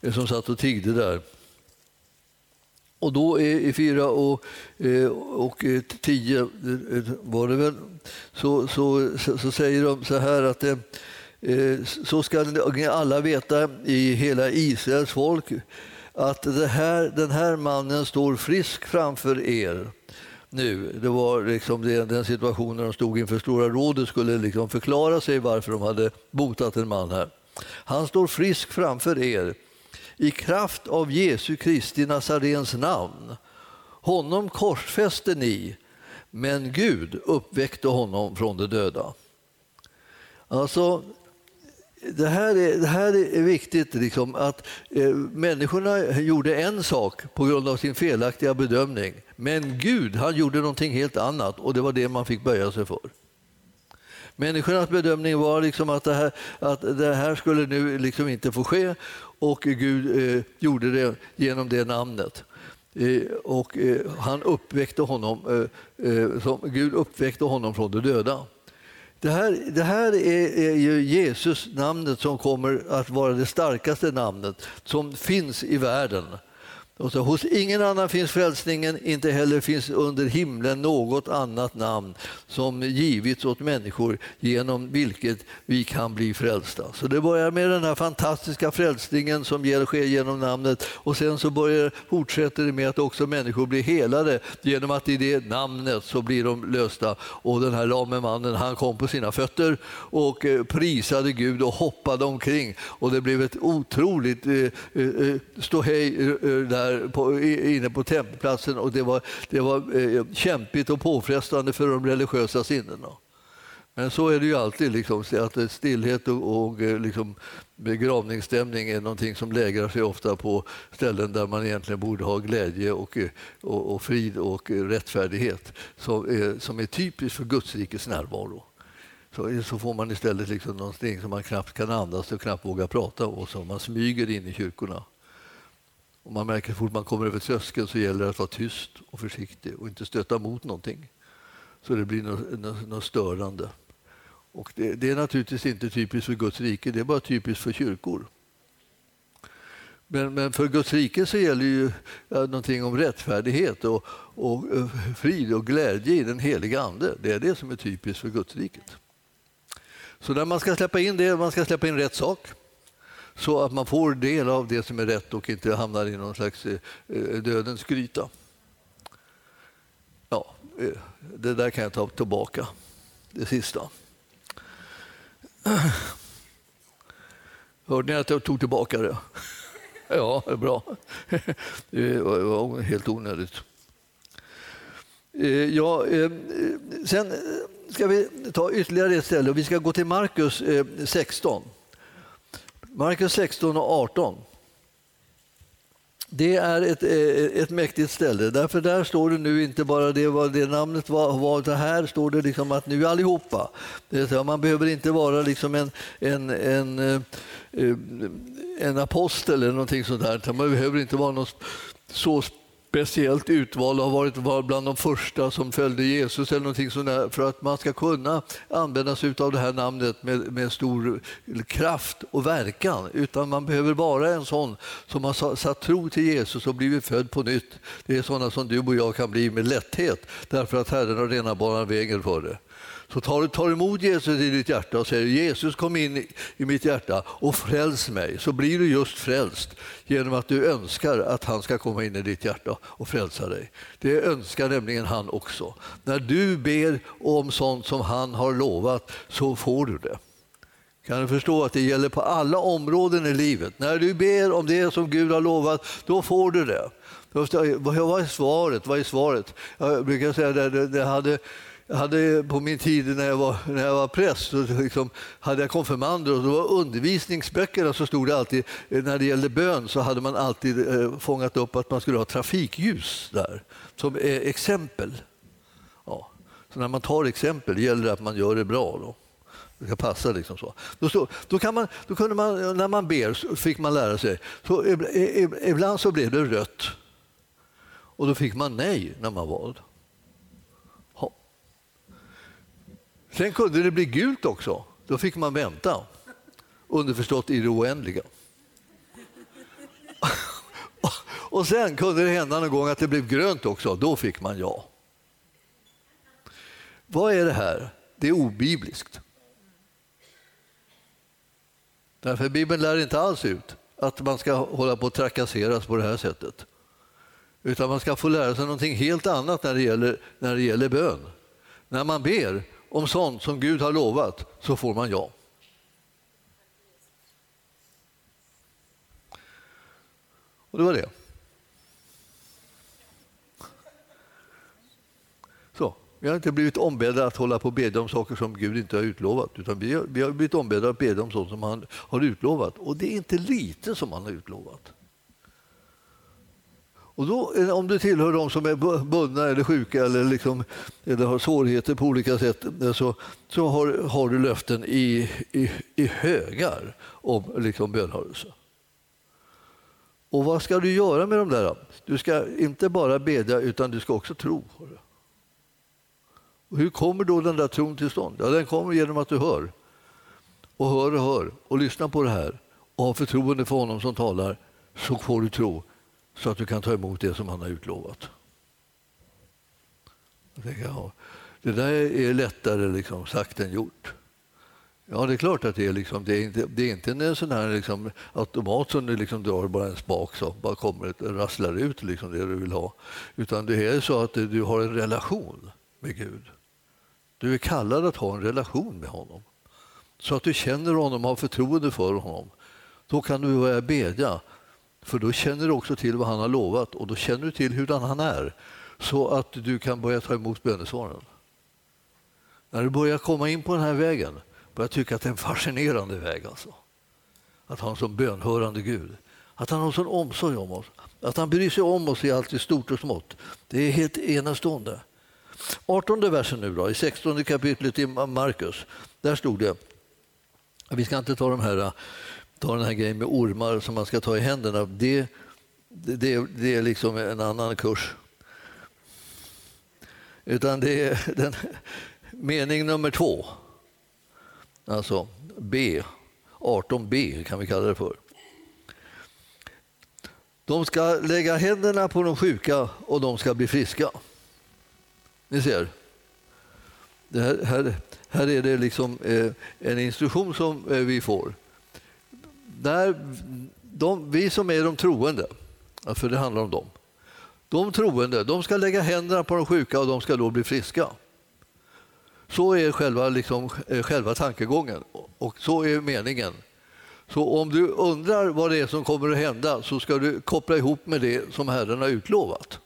S2: eh, som satt och tiggde där. Och då i fyra och, eh, och eh, tio eh, var det väl, så, så, så säger de så här att så ska ni alla veta i hela Israels folk att här, den här mannen står frisk framför er nu. Det var liksom den situationen de stod inför Stora rådet skulle liksom förklara sig varför de hade botat en man här. Han står frisk framför er i kraft av Jesu Kristi Nazarens namn. Honom korsfäste ni, men Gud uppväckte honom från de döda. Alltså, det här är, det här är viktigt, liksom, att eh, människorna gjorde en sak på grund av sin felaktiga bedömning. Men Gud han gjorde någonting helt annat och det var det man fick böja sig för. Människornas bedömning var liksom att, det här, att det här skulle nu liksom inte få ske och Gud eh, gjorde det genom det namnet. Eh, och eh, han uppväckte honom, eh, eh, som, Gud uppväckte honom från de döda. Det här, det här är, är ju Jesus namnet som kommer att vara det starkaste namnet som finns i världen. Och så, hos ingen annan finns frälsningen, inte heller finns under himlen något annat namn som givits åt människor genom vilket vi kan bli frälsta. Så det börjar med den här fantastiska frälsningen som sker genom namnet och sen så börjar, fortsätter det med att också människor blir helade genom att i det namnet så blir de lösta. Och den här lame mannen han kom på sina fötter och eh, prisade Gud och hoppade omkring och det blev ett otroligt eh, eh, eh ståhej eh, eh, där där på, inne på tempelplatsen och det var, det var eh, kämpigt och påfrestande för de religiösa sinnena. Men så är det ju alltid, liksom, att eh, stillhet och, och eh, liksom, begravningsstämning är någonting som lägrar sig ofta på ställen där man egentligen borde ha glädje och, eh, och, och frid och rättfärdighet som är, som är typiskt för Guds rikes närvaro. Så, så får man istället liksom någonting som man knappt kan andas och knappt vågar prata och som man smyger in i kyrkorna. Och man märker att fort man kommer över tröskeln så gäller det att vara tyst och försiktig och inte stöta mot någonting. Så det blir något, något, något störande. Och det, det, är naturligtvis inte typiskt för Guds rike, det är bara typiskt för kyrkor. Men, men för Guds rike så gäller ju någonting om rättfärdighet och, och, och frid och glädje i den heliga Ande. Det är det som är typiskt för Guds riket. Så när man ska släppa in det, man ska släppa in rätt sak så att man får del av det som är rätt och inte hamnar i någon slags eh, dödens gryta. Ja, eh, det där kan jag ta tillbaka, det sista. Hörde ni att jag tog tillbaka det? Ja, det är bra. Det var helt onödigt. Eh, ja, sen ska vi ta ytterligare ett ställe. Vi ska gå till Markus 16. Markus 16 och 18. Det är ett, eh, ett mäktigt ställe, därför där står det nu inte bara det vad det namnet var, var det här står det liksom att nu allihopa. Man behöver inte vara liksom en, en, en, eh, eh, en apostel eller någonting sånt där. Man behöver inte vara någon så speciellt utvald och har varit var bland de första som följde Jesus eller någonting sånt för att man ska kunna använda sig av det här namnet med, med stor kraft och verkan. Utan man behöver vara en sån som har satt tro till Jesus och blivit född på nytt. Det är sådana som du och jag kan bli med lätthet därför att Herren har renat banan vägen för det. Så tar du tar emot Jesus i ditt hjärta och säger Jesus kom in i mitt hjärta och fräls mig, så blir du just frälst genom att du önskar att han ska komma in i ditt hjärta och frälsa dig. Det önskar nämligen han också. När du ber om sånt som han har lovat så får du det. Kan du förstå att det gäller på alla områden i livet? När du ber om det som Gud har lovat, då får du det. Vad är svaret? Vad är svaret? Jag brukar säga att det hade jag hade på min tid när jag var, när jag var präst så liksom hade jag konfirmander och då var undervisningsböckerna så stod det alltid, eh, när det gällde bön så hade man alltid eh, fångat upp att man skulle ha trafikljus där som exempel. Ja. Så när man tar exempel gäller det att man gör det bra. Då. Det ska passa liksom så. Då, stod, då, kan man, då kunde man, när man ber så fick man lära sig, så ibland så blev det rött och då fick man nej när man valde. Sen kunde det bli gult också. Då fick man vänta. Underförstått i det oändliga. Och sen kunde det hända någon gång att det blev grönt också. Då fick man ja. Vad är det här? Det är obibliskt. Därför Bibeln lär inte alls ut att man ska hålla på att trakasseras på det här sättet. Utan man ska få lära sig någonting helt annat när det gäller, när det gäller bön. När man ber om sånt som Gud har lovat så får man ja. Och det var det. Så, vi har inte blivit ombedda att hålla på och bedja om saker som Gud inte har utlovat. Utan vi har, vi har blivit ombedda att bedja om sånt som han har utlovat. Och det är inte lite som han har utlovat. Och då, eh, om du tillhör de som är bundna eller sjuka eller, liksom, eller har svårigheter på olika sätt eh, så, så har, har du löften i, i, i högar om liksom, bönhörelse. Och vad ska du göra med de där? Du ska inte bara bedja utan du ska också tro. Och hur kommer då den där tron till stånd? Ja, den kommer genom att du hör. Och hör och hör och lyssnar på det här och har förtroende för honom som talar så får du tro så att du kan ta emot det som han har utlovat. Jag tänker, ja, det där är lättare liksom sagt än gjort. Ja, det är klart att det är, liksom, det är inte, det är inte en sån här liksom, automat som du liksom drar bara en spak så bara kommer det rasslar ut liksom det du vill ha. Utan det är så att du har en relation med Gud. Du är kallad att ha en relation med honom. Så att du känner honom och har förtroende för honom. Då kan du börja bedja. För då känner du också till vad han har lovat och då känner du till hurdan han är. Så att du kan börja ta emot bönesvaren. När du börjar komma in på den här vägen börjar tycka att det är en fascinerande väg. Alltså. Att ha en sån bönhörande Gud. Att han har en sån omsorg om oss. Att han bryr sig om oss i allt i stort och smått. Det är helt enastående. 18 versen nu då, i 16 kapitlet i Markus. Där stod det, vi ska inte ta, de här, ta den här grejen med ormar som man ska ta i händerna. Det, det, det är liksom en annan kurs. Utan det är den, mening nummer två. Alltså B, 18b kan vi kalla det för. De ska lägga händerna på de sjuka och de ska bli friska. Ni ser. Här, här, här, är det liksom eh, en instruktion som eh, vi får. Där de, vi som är de troende, för det handlar om dem. De troende de ska lägga händerna på de sjuka och de ska då bli friska. Så är själva, liksom, eh, själva tankegången och så är meningen. Så om du undrar vad det är som kommer att hända så ska du koppla ihop med det som Herren har utlovat.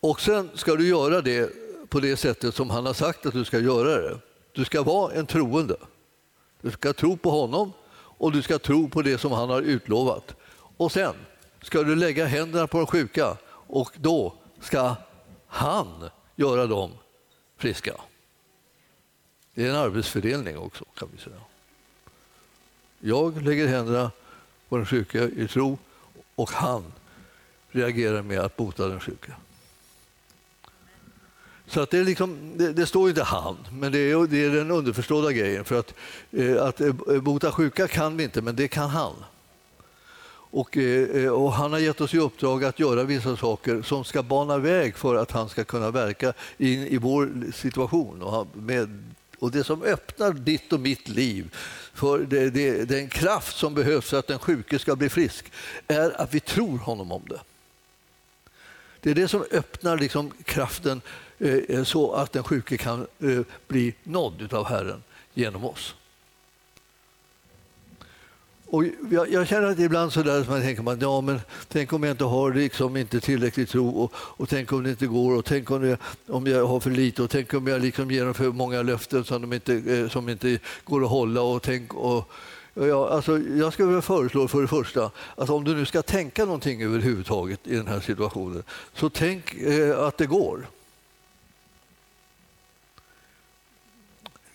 S2: Och sen ska du göra det på det sättet som han har sagt att du ska göra det. Du ska vara en troende. Du ska tro på honom och du ska tro på det som han har utlovat. Och sen ska du lägga händerna på de sjuka och då ska han göra dem friska. Det är en arbetsfördelning också kan vi säga. Jag lägger händerna på den sjuka i tro och han reagerar med att bota den sjuka. Så att det, är liksom, det, det, står inte han, men det är, det är den underförstådda grejen. För att, eh, att eh, bota sjuka kan vi inte, men det kan han. Och, eh, och, han har gett oss i uppdrag att göra vissa saker som ska bana väg för att han ska kunna verka in i vår situation. Och, med, och det som öppnar ditt och mitt liv för det, det, den kraft som behövs för att den sjuke ska bli frisk är att vi tror honom om det. Det är det som öppnar liksom kraften Eh, eh, så att den sjuke kan eh, bli nådd av Herren genom oss. Och jag, jag, känner att ibland så där man tänker man, ja, men tänk om jag inte har liksom inte tillräcklig tro och, och tänk om det inte går och tänk om jag, om jag har för lite och tänk om jag liksom ger dem för många löften som, de inte, som inte går att hålla. Och tänk, och, Ja, alltså, jag skulle vilja föreslå för det första att om du nu ska tänka någonting överhuvudtaget i den här situationen så tänk eh, att det går.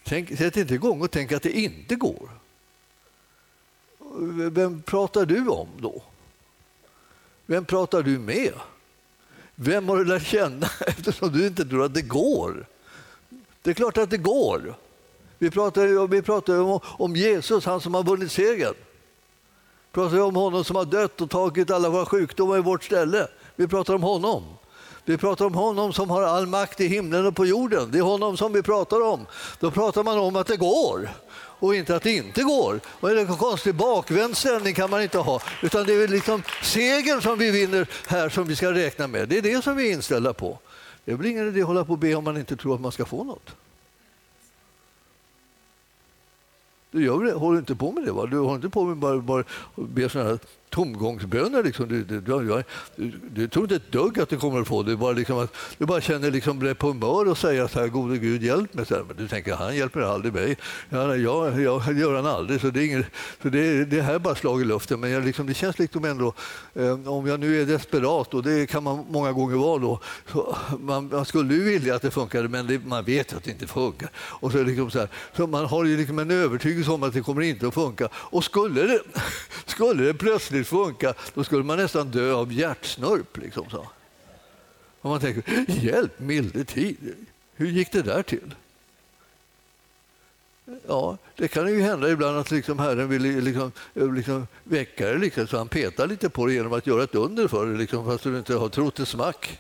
S2: Tänk, sätt inte igång och tänk att det inte går vem pratar du om då? Vem pratar du med? Vem har du lärt känna eftersom du inte tror att det går? Det är klart att det går. Vi pratar, vi pratar om, om Jesus, han som har vunnit segern. Vi pratar om honom som har dött och tagit alla våra sjukdomar i vårt ställe. Vi pratar om honom. Vi pratar om honom som har all makt i himlen och på jorden. Det är honom som vi pratar om. Då pratar man om att det går och inte att det inte går. Och är det en konstig bakvänd ställning kan man inte ha. Utan det är liksom segern som vi vinner här som vi ska räkna med. Det är det som vi är inställda på. Det är väl ingen idé att hålla på och be om man inte tror att man ska få något. Du gör, håller inte på med det. Va? Du håller inte på med bara, bara be sådana här tomgångsböner. Liksom. Du, du, du, du, tror inte ett dugg att du kommer att få det. Bara liksom att, du bara känner liksom dig på humör och säger så här, gode Gud hjälp mig. Så här, men du tänker, han hjälper aldrig mig. Ja, jag, jag gör han aldrig. Så det är, ingen, så det, det här är bara slag i luften. Men jag, liksom, det känns liksom ändå, eh, om jag nu är desperat, och det kan man många gånger vara då, så man, man skulle ju vilja att det funkade, men det, man vet att det inte funkar. Och så liksom så, här, så man har ju liksom en övertygelse om att det kommer inte att funka. Och skulle det, skulle det plötsligt funka, då skulle man nästan dö av hjärtsnörp. Liksom så. Och man tänker, hjälp milde tid, hur gick det där till? Ja, det kan ju hända ibland att liksom Herren vill liksom, liksom väcka dig liksom, så han petar lite på dig genom att göra ett under för dig liksom, fast du inte har trott ett smack.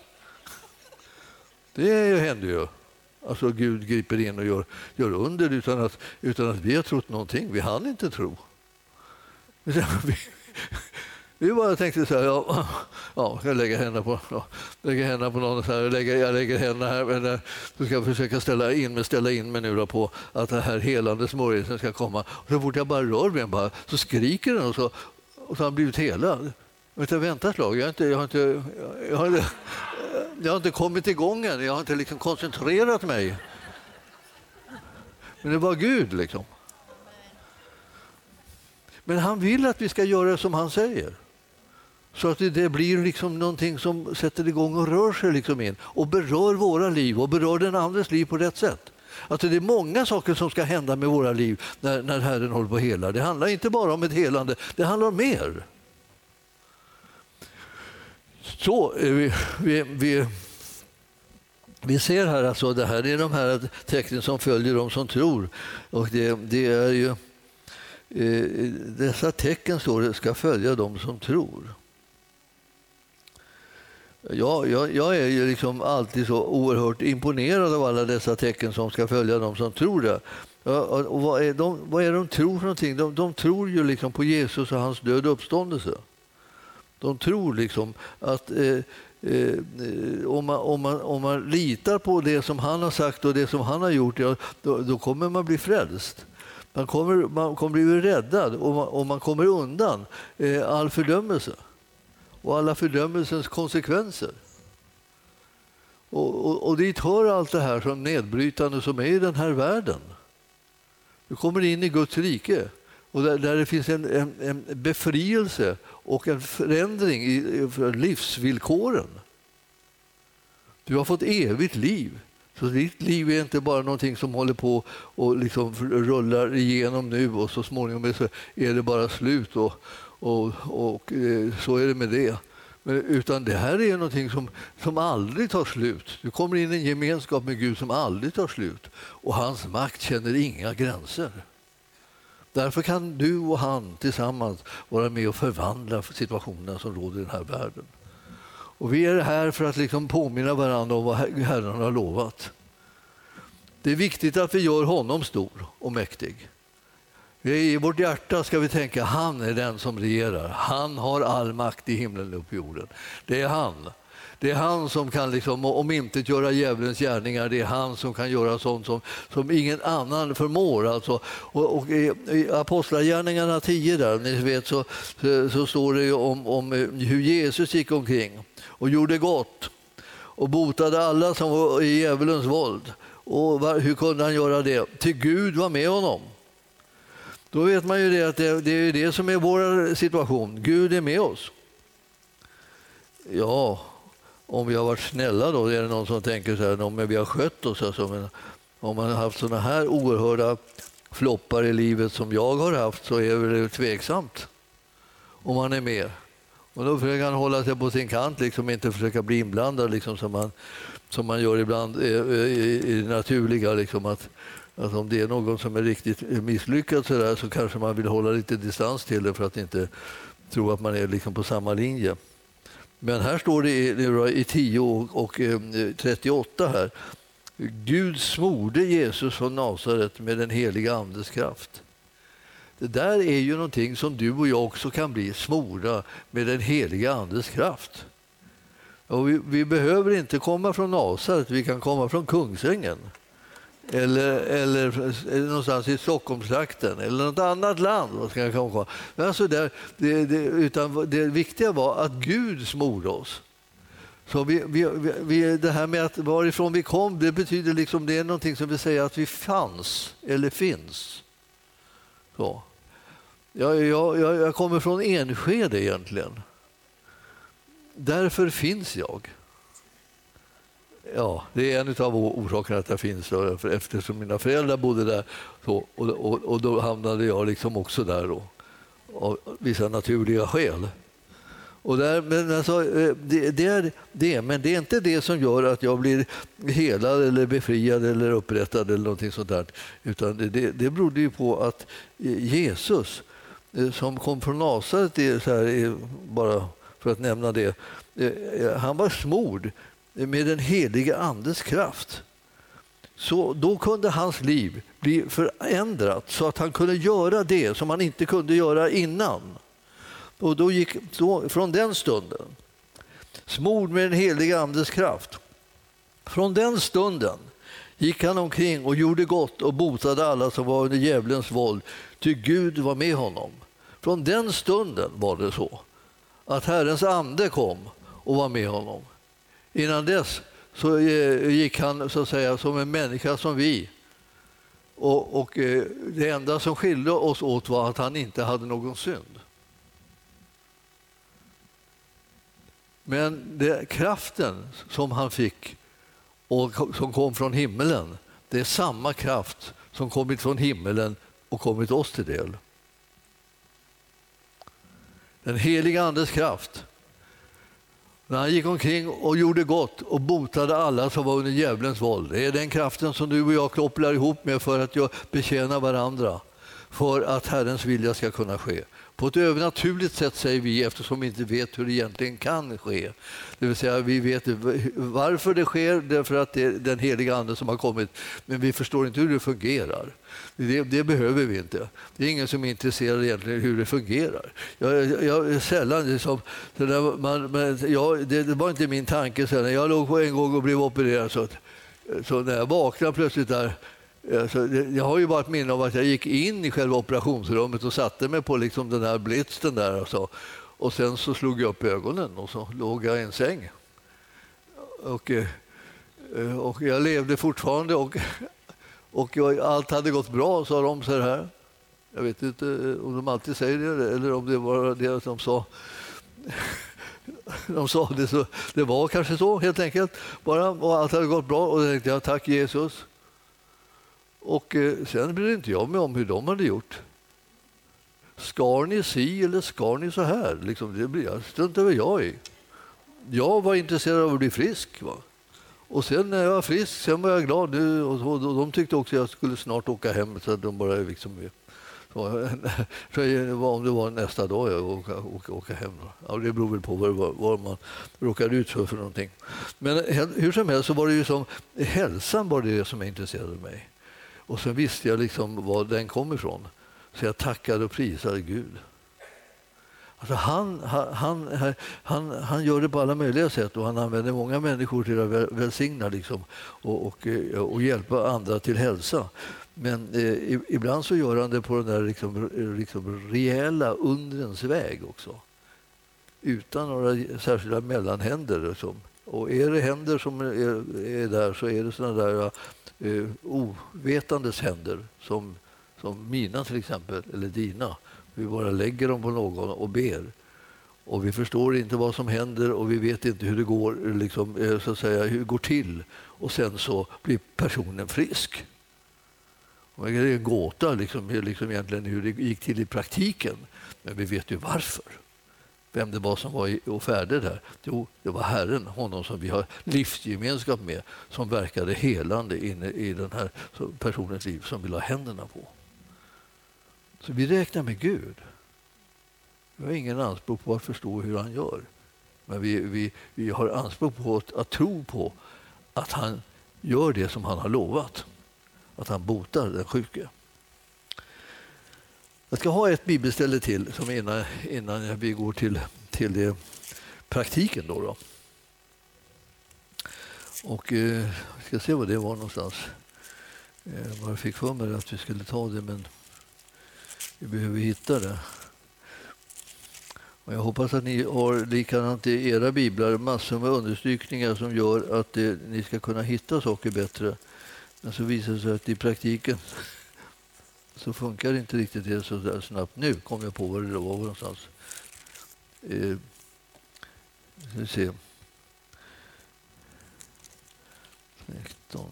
S2: Det händer ju. Alltså Gud griper in och gör, gör under utan att, utan att vi har trott någonting. Vi hann inte tro. Vi bara tänkte så här, ja, ja jag lägger händerna på, ja, lägger händerna på någon, så här, jag, lägger, jag lägger händerna här, men eh, då ska jag försöka ställa in mig, ställa in mig nu på att den här helande smörjelsen ska komma. Och så fort jag bara rör mig bara, så skriker den och så, och så har han blivit helad. Vänta, vänta ett slag, jag har inte, jag har inte, jag har inte, jag har inte kommit igång än, jag har inte liksom koncentrerat mig. Men det var Gud liksom. Men han vill att vi ska göra som han säger. Så att det blir liksom någonting som sätter igång och rör sig liksom in och berör våra liv och berör den andres liv på rätt sätt. Alltså det är många saker som ska hända med våra liv när, när Herren håller på att hela. Det handlar inte bara om ett helande, det handlar om mer. Så eh, vi, vi, vi, vi ser här alltså, det här är de här tecknen som följer de som tror. Och det, det är ju, Eh, dessa tecken står det, ska följa de som tror. Ja, jag, jag, är ju liksom alltid så oerhört imponerad av alla dessa tecken som ska följa dem som tror det. Ja, och vad, är de, vad är de tror för någonting? De, de tror ju liksom på Jesus och hans död och uppståndelse. De tror liksom att eh, eh, om, man, om, man, om man litar på det som han har sagt och det som han har gjort, ja, då, då kommer man bli frälst. Man kommer, man kommer bli räddad och man, och man kommer undan eh, all fördömelse och alla fördömelsens konsekvenser. Och, och, och dit hör allt det här som nedbrytande som är i den här världen. Du kommer in i Guds rike och där, där det finns en, en, en, befrielse och en förändring i, i livsvillkoren. Du har fått evigt liv. Så ditt liv är inte bara någonting som håller på och liksom rullar igenom nu och så småningom är det bara slut. Och, och, och eh, så är det med det. Men, utan det här är någonting som, som aldrig tar slut. Du kommer in i en gemenskap med Gud som aldrig tar slut. Och hans makt känner inga gränser. Därför kan du och han tillsammans vara med och förvandla situationen. som råder i den här världen. Och vi är här för att liksom påminna varandra om vad Herren har lovat. Det är viktigt att vi gör honom stor och mäktig. I vårt hjärta ska vi tänka han är den som regerar. Han har all makt i himlen och på jorden. Det är han. Det är han som kan liksom, om inte göra djävulens gärningar. Det är han som kan göra sånt som, som ingen annan förmår. Alltså. Och, och i, i Apostlagärningarna 10 där, ni vet, så, så, så står det om, om eh, hur Jesus gick omkring och gjorde gott och botade alla som var i djävulens våld. Och hur kunde han göra det? Till Gud var med honom. Då vet man ju det att det, det är det som är vår situation. Gud är med oss. Ja, om vi har varit snälla då, är det någon som tänker så här, om vi har skött oss. Alltså, men om man har haft såna här oerhörda floppar i livet som jag har haft så är det tveksamt om man är med. Och då försöker han hålla sig på sin kant, liksom inte försöka bli inblandad liksom, som, man, som man gör ibland eh, eh, i, i, det naturliga. Liksom, att att om det är någon som är riktigt misslyckad så, där, så kanske man vill hålla lite distans till det för att inte tro att man är liksom på samma linje. Men här står det i, i 10 och, och eh, 38 här. Gud smorde Jesus från Nasaret med den heliga Andes kraft. Det där är ju någonting som du och jag också kan bli smorda med den heliga Andes kraft. Och vi, vi behöver inte komma från Nasaret, vi kan komma från Kungsängen eller, eller någonstans i Stockholmstrakten eller något annat land. Vad ska jag komma? Men alltså där, det, det, utan det viktiga var att Gud smorde oss. Så vi, vi, vi, det här med att varifrån vi kom, det betyder liksom det är någonting som vill säga att vi fanns eller finns. Så. Jag, jag, jag kommer från Enskede egentligen. Därför finns jag. Ja, det är en av orsakerna att jag finns där, eftersom mina föräldrar bodde där. Så, och, och, och då hamnade jag liksom också där då, av vissa naturliga skäl. Och där, men, alltså, eh, det, det, är det, men det är inte det som gör att jag blir helad eller befriad eller upprättad eller någonting sånt där. Utan det, det berodde ju på att eh, Jesus eh, som kom från Nasaret, bara för att nämna det, han var smord med den helige Andes kraft. Så då kunde hans liv bli förändrat så att han kunde göra det som han inte kunde göra innan. Och då gick, då, från den stunden, smord med den helige Andes kraft, från den stunden gick han omkring och gjorde gott och botade alla som var under djävulens våld, ty Gud var med honom. Från den stunden var det så att Herrens ande kom och var med honom. Innan dess så eh, gick han så att säga som en människa som vi. Och, och eh, det enda som skilde oss åt var att han inte hade någon synd. Men det, kraften som han fick och som kom från himmelen, det är samma kraft som kommit från himmelen och kommit oss till del. Den heliga Andes kraft men han gick omkring och gjorde gott och botade alla som var under djävulens våld. Det är den kraften som du och jag kopplar ihop med för att betjäna varandra för att Herrens vilja ska kunna ske. På ett övernaturligt sätt säger vi eftersom vi inte vet hur det egentligen kan ske. Det vill säga vi vet varför det sker, därför att det är den heliga Ande som har kommit. Men vi förstår inte hur det fungerar. Det, det behöver vi inte. Det är ingen som är intresserad egentligen hur det fungerar. Jag, jag, jag sällan liksom, det, man, men, jag, det, det, var inte min tanke. Sen. Jag låg på en gång och blev opererad. Så, så när jag vaknade plötsligt där Alltså, jag har ju bara ett minne av att jag gick in i själva operationsrummet och satte mig på liksom den här blitzen där. Och, så. och sen så slog jag upp ögonen och så låg jag i en säng. Och, eh, och jag levde fortfarande och, och allt hade gått bra, sa de så här. Jag vet inte eh, om de alltid säger det eller om det var det de sa. De sa det så. Det var kanske så helt enkelt. Bara, och allt hade gått bra och då tänkte jag tack Jesus. Och eh, sen brydde inte jag mig om hur de hade gjort. Skar ni si eller skar ni så här? Liksom, det blir, struntade jag i. Jag var intresserad av att bli frisk. Va? Och sen när jag var frisk sen var jag glad. Nu, och, och, och de tyckte också att jag skulle snart åka hem. Så de bara liksom, så, om det var nästa dag jag åka, åka, åka hem. Ja, det beror väl på vad, vad man råkade ut för, för någonting. Men hur som helst så var det ju som hälsan var det som intresserade mig. Och så visste jag liksom var den kom ifrån. Så jag tackade och prisade Gud. Alltså han, han, han, han gör det på alla möjliga sätt och han använder många människor till att välsigna liksom, och, och, eh, och hjälpa andra till hälsa. Men eh, ibland så gör han det på den där liksom, liksom rejäla undrens väg också. Utan några särskilda mellanhänder. Liksom. Och är det händer som är, är där så är det såna där uh, ovetandes händer som, som mina till exempel, eller dina. Vi bara lägger dem på någon och ber. Och vi förstår inte vad som händer och vi vet inte hur det går, liksom, eh, så att säga, hur det går till. Och sen så blir personen frisk. Och det är en gåta liksom, liksom egentligen hur det gick till i praktiken. Men vi vet ju varför vem det var som var och färdig där. Jo, det var Herren, honom som vi har livsgemenskap med, som verkade helande inne i den här personens liv som vi la händerna på. Så vi räknar med Gud. Vi har ingen anspråk på att förstå hur han gör. Men vi, vi, vi har anspråk på att, att tro på att han gör det som han har lovat. Att han botar den sjuke. Jag ska ha ett bibelställe till som innan, innan vi går till, till det, praktiken. Då, då. Och eh, ska se vad det var någonstans. Eh, jag fick för mig att vi skulle ta det, men vi behöver hitta det. Och jag hoppas att ni har likadant i era biblar massor med understrykningar som gör att det, ni ska kunna hitta saker bättre. Men så visar det sig att i praktiken så funkar det inte riktigt det så där snabbt. Nu kom jag på var det var någonstans. Eh, ska vi se. 19.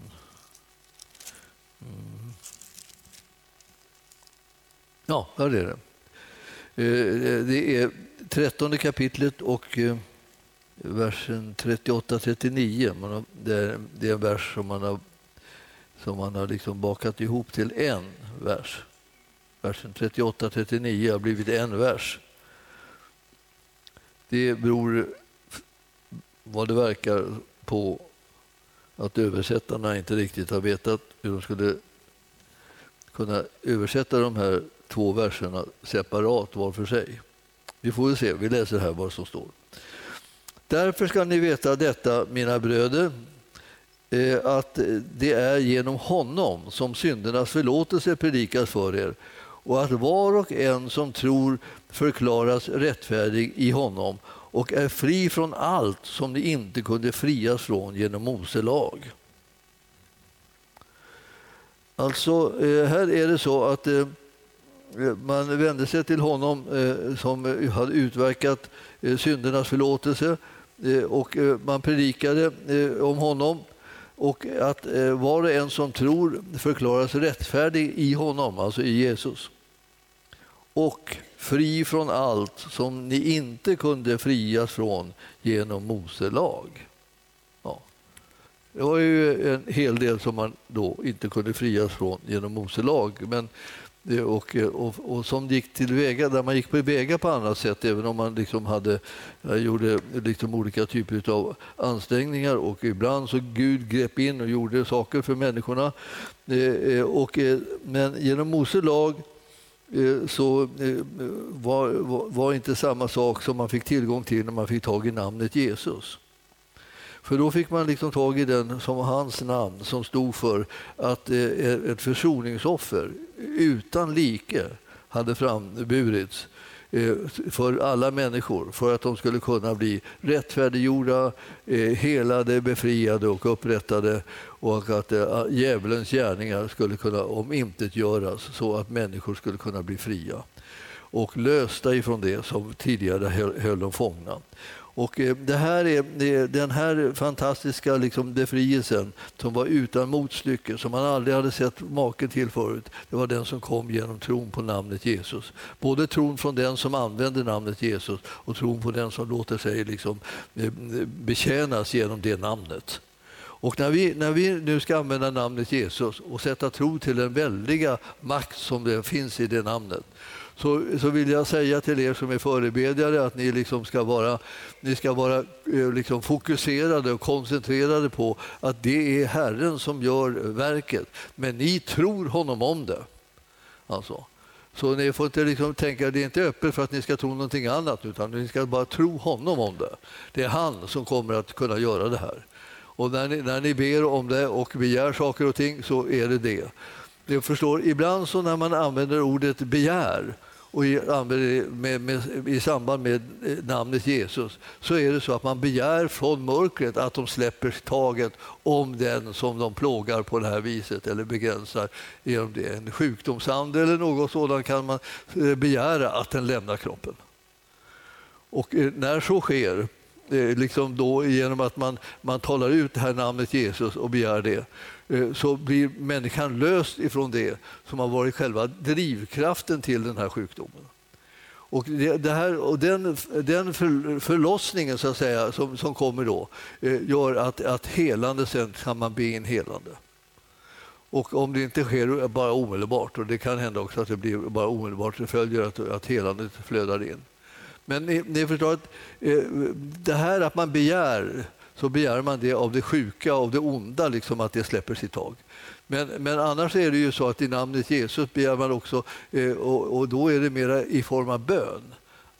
S2: Mm. Ja, där är det. Eh, det är trettonde kapitlet och eh, versen 38-39. Det är, det är en vers som man har, som man har liksom bakat ihop till en vers. Versen 38-39 har blivit en vers. Det beror vad det verkar på att översättarna inte riktigt har vetat hur de skulle kunna översätta de här två verserna separat var för sig. Vi får väl se, vi läser här vad som står. Därför ska ni veta detta, mina bröder, Eh, att eh, det är genom honom som syndernas förlåtelse predikas för er och att var och en som tror förklaras rättfärdig i honom och är fri från allt som ni inte kunde frias från genom Mose lag. Alltså, eh, här är det så att man vände sig till honom som hade utverkat syndernas förlåtelse och man predikade om honom och att eh, var och en som tror förklaras rättfärdig i honom, alltså i Jesus. Och fri från allt som ni inte kunde frias från genom Mose lag. Ja. Det var ju en hel del som man då inte kunde frias från genom Mose lag. Men och, och, och, som gick till väga, där man gick på väga på annat sätt även om man liksom hade, eh, gjorde liksom olika typer av ansträngningar och ibland så Gud grep in och gjorde saker för människorna. Eh, eh, och, men genom Mose lag så var, var inte samma sak som man fick tillgång till när man fick tag i namnet Jesus. För då fick man liksom tag i den som hans namn som stod för att eh, ett försoningsoffer utan like hade framburits eh, för alla människor för att de skulle kunna bli rättfärdiggjorda, eh, helade, befriade och upprättade och att djävulens gärningar skulle kunna omintetgöras så att människor skulle kunna bli fria och lösta ifrån det som tidigare höll dem fångna. Och eh, det här är, den här fantastiska liksom befrielsen som var utan motstycke, som man aldrig hade sett maken till förut, det var den som kom genom tron på namnet Jesus. Både tron från den som använder namnet Jesus och tron på den som låter sig liksom eh, betjänas genom det namnet. Och när vi, när vi nu ska använda namnet Jesus och sätta tro till den väldiga makt som det finns i det namnet så, så vill jag säga till er som är förebedjare att ni liksom ska vara, ni ska vara eh, liksom fokuserade och koncentrerade på att det är Herren som gör verket. Men ni tror honom om det. Alltså. Så ni får inte liksom tänka att det är inte öppet för att ni ska tro någonting annat utan ni ska bara tro honom om det. Det är han som kommer att kunna göra det här. Och när ni, när ni ber om det och begär saker och ting så är det det. Du förstår, ibland så när man använder ordet begär och i, med, med, i samband med eh, namnet Jesus så är det så att man begär från mörkret att de släpper taget om den som de plågar på det här viset eller begränsar genom det. En sjukdomsande eller något sådant kan man eh, begära att den lämnar kroppen. Och eh, när så sker liksom då genom att man, man talar ut det här namnet Jesus och begär det Eh, så blir människan löst ifrån det som har varit själva drivkraften till den här sjukdomen. Och, det, här, och den, den förlossningen så att säga, som, som kommer då eh, gör att, att helande sen kan man be in helande. Och om det inte sker eh, bara omedelbart, och det kan hända också att det blir bara omedelbart, det följer att, att helandet flödar in. Men ni, ni förstår att eh, det här att man begär, så begär man det av det sjuka, av det onda, liksom att det släpper sitt tag. Men, men annars är det ju så att i namnet Jesus begär man också, eh, och, och, då är det mera i form av bön,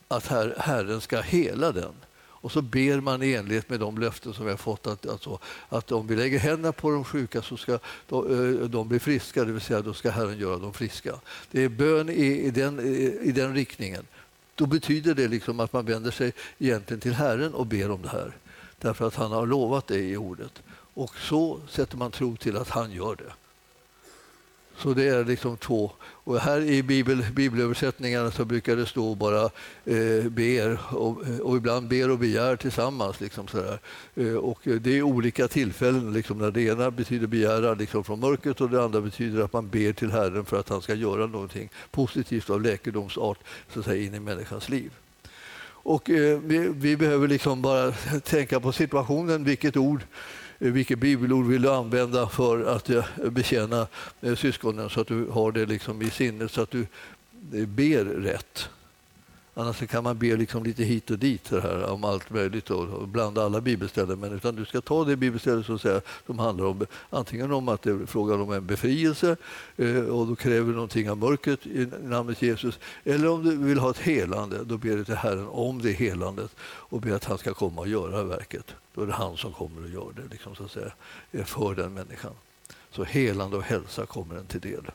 S2: att her, Herren ska hela den. Och så ber man i enlighet med de löften som vi har fått att, alltså, att om vi lägger händerna på de sjuka så ska de, eh, de bli friska, det vill säga då ska Herren göra dem friska. Det är bön i, i, den, i, i den riktningen då betyder det liksom att man vänder sig egentligen till Herren och ber om det här. Därför att han har lovat det i ordet. Och så sätter man tro till att han gör det. Så det är liksom två. Och här i bibel, bibelöversättningarna så brukar det stå bara eh, ber och, och, ibland ber och begär tillsammans. Liksom sådär. Eh, och det är olika tillfällen liksom, när det ena betyder begära liksom, från mörkret och det andra betyder att man ber till Herren för att han ska göra någonting positivt av läkedomsart så att säga, in i människans liv. Och eh, vi, vi, behöver liksom bara tänka på situationen, vilket ord eh, vilket bibelord vill du använda för att eh, betjäna syskonen så att du har det liksom i sinnet så att du ber rätt. Annars kan man be liksom lite hit och dit så här, om allt möjligt och blanda alla bibelställen. Men utan du ska ta det bibelstället som, säger, som handlar om antingen om att det är frågan om en befrielse eh, och då kräver du någonting av mörkret i namnet Jesus. Eller om du vill ha ett helande, då ber du till Herren om det helandet och ber att han ska komma och göra verket. Då är det han som kommer och gör det liksom, så att säga, för den människan. Så helande och hälsa kommer en till del.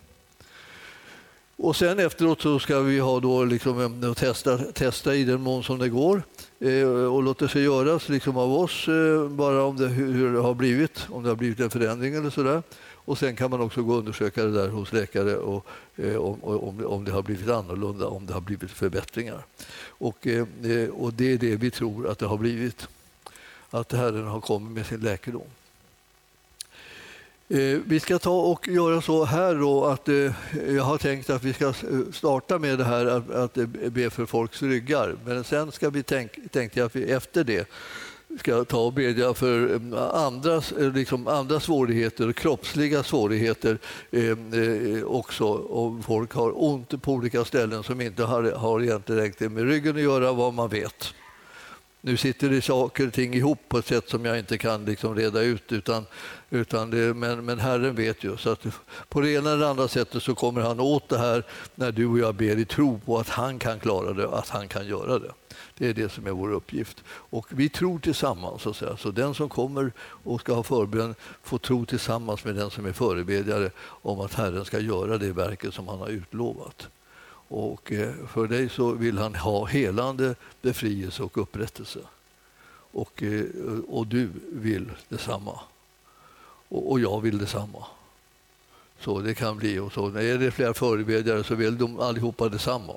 S2: Och sen efteråt så ska vi ha då liksom, testa, testa i den mån som det går eh, och låta sig göras liksom av oss eh, bara om det, hur det har blivit, om det har blivit en förändring eller sådär. Och sen kan man också gå och undersöka det där hos läkare och, eh, om, om, om det har blivit annorlunda, om det har blivit förbättringar. Och, eh, och det är det vi tror att det har blivit. Att Herren har kommit med sin läkedom. Eh, vi ska ta och göra så här då att eh, jag har tänkt att vi ska eh, starta med det här att, att be för folks ryggar. Men sen ska vi tänk, tänkte jag att vi efter det ska ta och bedja för andra, liksom andra svårigheter, kroppsliga svårigheter eh, också. Om folk har ont på olika ställen som inte har, har egentligen med ryggen att göra, vad man vet. Nu sitter det saker och ting ihop på ett sätt som jag inte kan liksom reda ut. Utan, utan det, men, men Herren vet ju. Så att på det ena eller andra sättet så kommer han åt det här när du och jag ber i tro på att han kan klara det, att han kan göra det. Det är det som är vår uppgift. Och vi tror tillsammans. Så, att säga. så den som kommer och ska ha förbön får tro tillsammans med den som är förebedjare om att Herren ska göra det verket som han har utlovat. Och eh, för dig så vill han ha helande, befrielse och upprättelse. Och, eh, och du vill detsamma. Och, och jag vill detsamma. Så det kan bli. Och så. När det är flera förebedjare så vill de allihopa detsamma.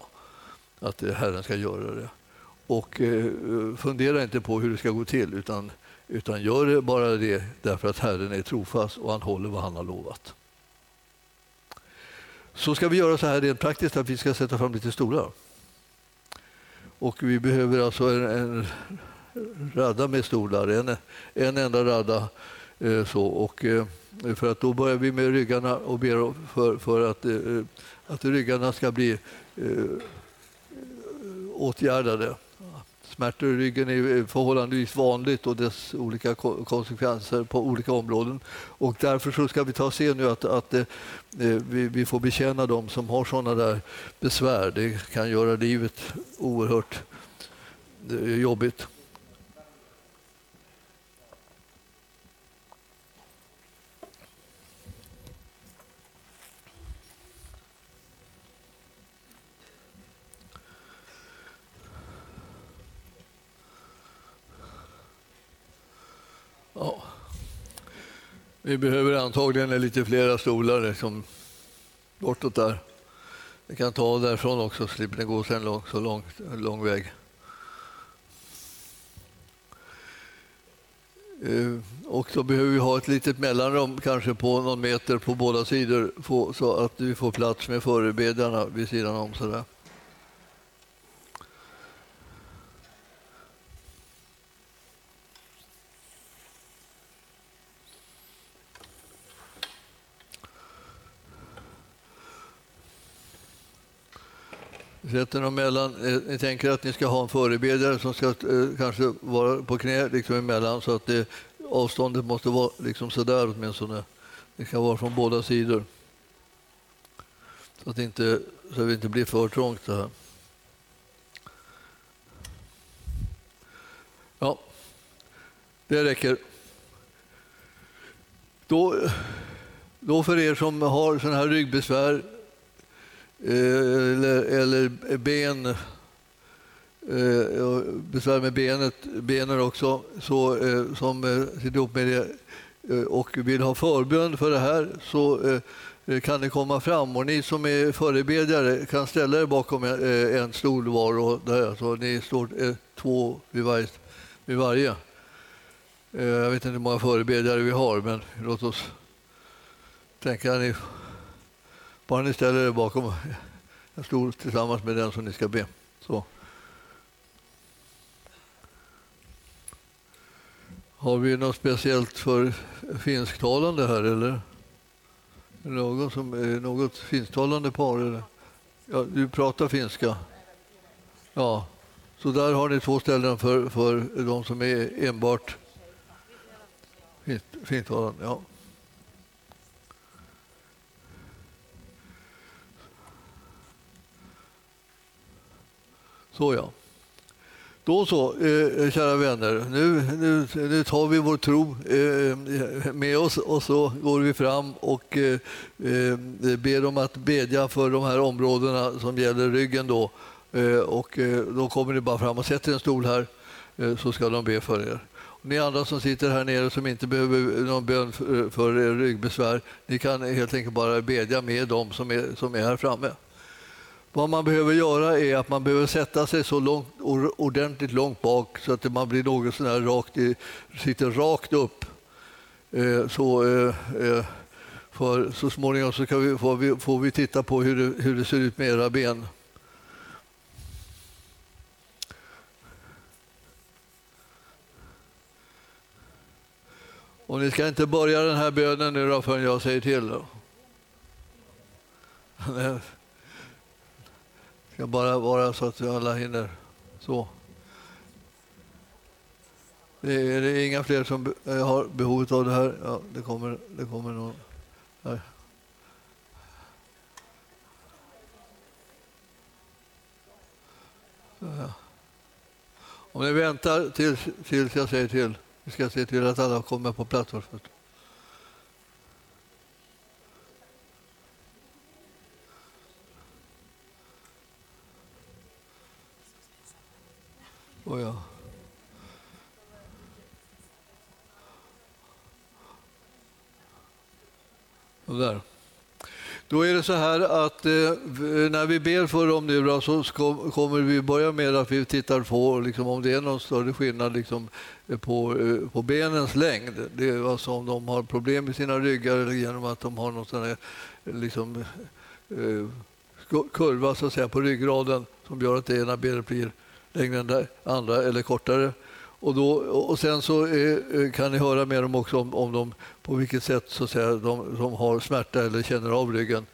S2: Att eh, Herren ska göra det. Och eh, fundera inte på hur det ska gå till utan, utan gör det bara det därför att Herren är trofast och han håller vad han har lovat så ska vi göra så här rent praktiskt att vi ska sätta fram lite stolar. Och vi behöver alltså en, en radda med stolar, en, en enda radda. Eh, så, och, eh, för att då börjar vi med ryggarna och ber för, för att, eh, att ryggarna ska bli åtgärdade. Smärtor i ryggen är förhållandevis vanligt och dess olika konsekvenser på olika områden. Och därför så ska vi ta och se nu att, att eh, vi, vi, får betjäna dem som har sådana där besvär. Det kan göra livet oerhört jobbigt. Vi behöver antagligen lite flera stolar liksom, bortåt där. Vi kan ta därifrån också, så slipper ni gå så lång, så lång, lång väg. Eh, och så behöver vi ha ett litet mellanrum, kanske på någon meter på båda sidor, så att vi får plats med förebedjarna vid sidan om. Sådär. Sätter dem mellan, eh, ni tänker att ni ska ha en förebedjare som ska eh, kanske vara på knä liksom emellan så att det, avståndet måste vara liksom sådär åtminstone. Det kan vara från båda sidor. Så att, inte, så att det inte blir för trångt så här. Ja, det räcker. Då, då för er som har sådana här ryggbesvär Eh, eller, eller ben, eh, besvär med benet, benen också, så, eh, som eh, sitter ihop med det eh, och vill ha förbön för det här så eh, kan det komma fram. Och ni som är förebedjare kan ställa er bakom en stol var och där. Så ni står två vid varje. Vid varje. Jag vet inte hur många förebedjare vi har, men låt oss tänka ni bara ni ställer er bakom. Jag står tillsammans med den som ni ska be. Så. Har vi något speciellt för finsktalande här eller? Någon som är något finsktalande par? Eller? Ja, du pratar finska? Ja, så där har ni två ställen för, för de som är enbart finsktalande. Ja. Så ja. Då så, eh, kära vänner. Nu, nu, nu tar vi vår tro eh, med oss och så går vi fram och eh, eh, ber om att bedja för de här områdena som gäller ryggen. Då. Eh, och, eh, då kommer ni bara fram och sätter en stol här eh, så ska de be för er. Ni andra som sitter här nere som inte behöver någon bön för, för ryggbesvär, ni kan helt enkelt bara bedja med dem som är, som är här framme. Vad man behöver göra är att man behöver sätta sig så långt, ordentligt långt bak så att man blir något sån här rakt, sitter rakt upp. Eh, så, eh, eh, för så småningom så vi, får, vi, får vi titta på hur det, hur det ser ut med era ben. Och ni ska inte börja den här bönen nu då förrän jag säger till. Ska bara vara så att vi alla hinner. Så. Det är, det är inga fler som eh, har behovet av det här. Ja, det kommer, det kommer någon. Här. Ja. Om ni väntar tills, tills jag säger till. Vi ska se till att alla kommer på plats först. Och jag, Och där. Då är det så här att eh, när vi ber för dem nu då, så ska, kommer vi börja med att vi tittar på liksom, om det är någon större skillnad liksom, eh, på, eh, på benens längd. Det är alltså om de har problem med sina ryggar eller genom att de har någon sån här, eh, liksom, eh, kurva så att säga, på ryggraden som gör att det ena benet blir längre än det andra eller kortare. Och, då, och sen så är, kan ni höra med dem också om, om de, på vilket sätt så att säga, de, de har smärta eller känner av ryggen.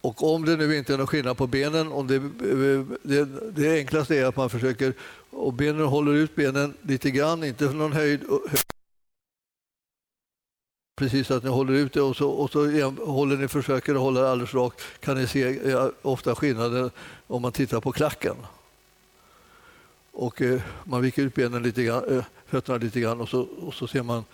S2: Och om det nu inte är någon skillnad på benen, om det, eh, det, det enklaste är att man försöker och benen håller ut benen lite grann, inte för någon höjd, precis att ni håller ut det och så, och så håller ni, försöker hålla det alldeles rakt kan ni se ofta skillnaden om man tittar på klacken och eh, man viker ut benen lite grann, eh, fötterna lite grann och så, och så ser man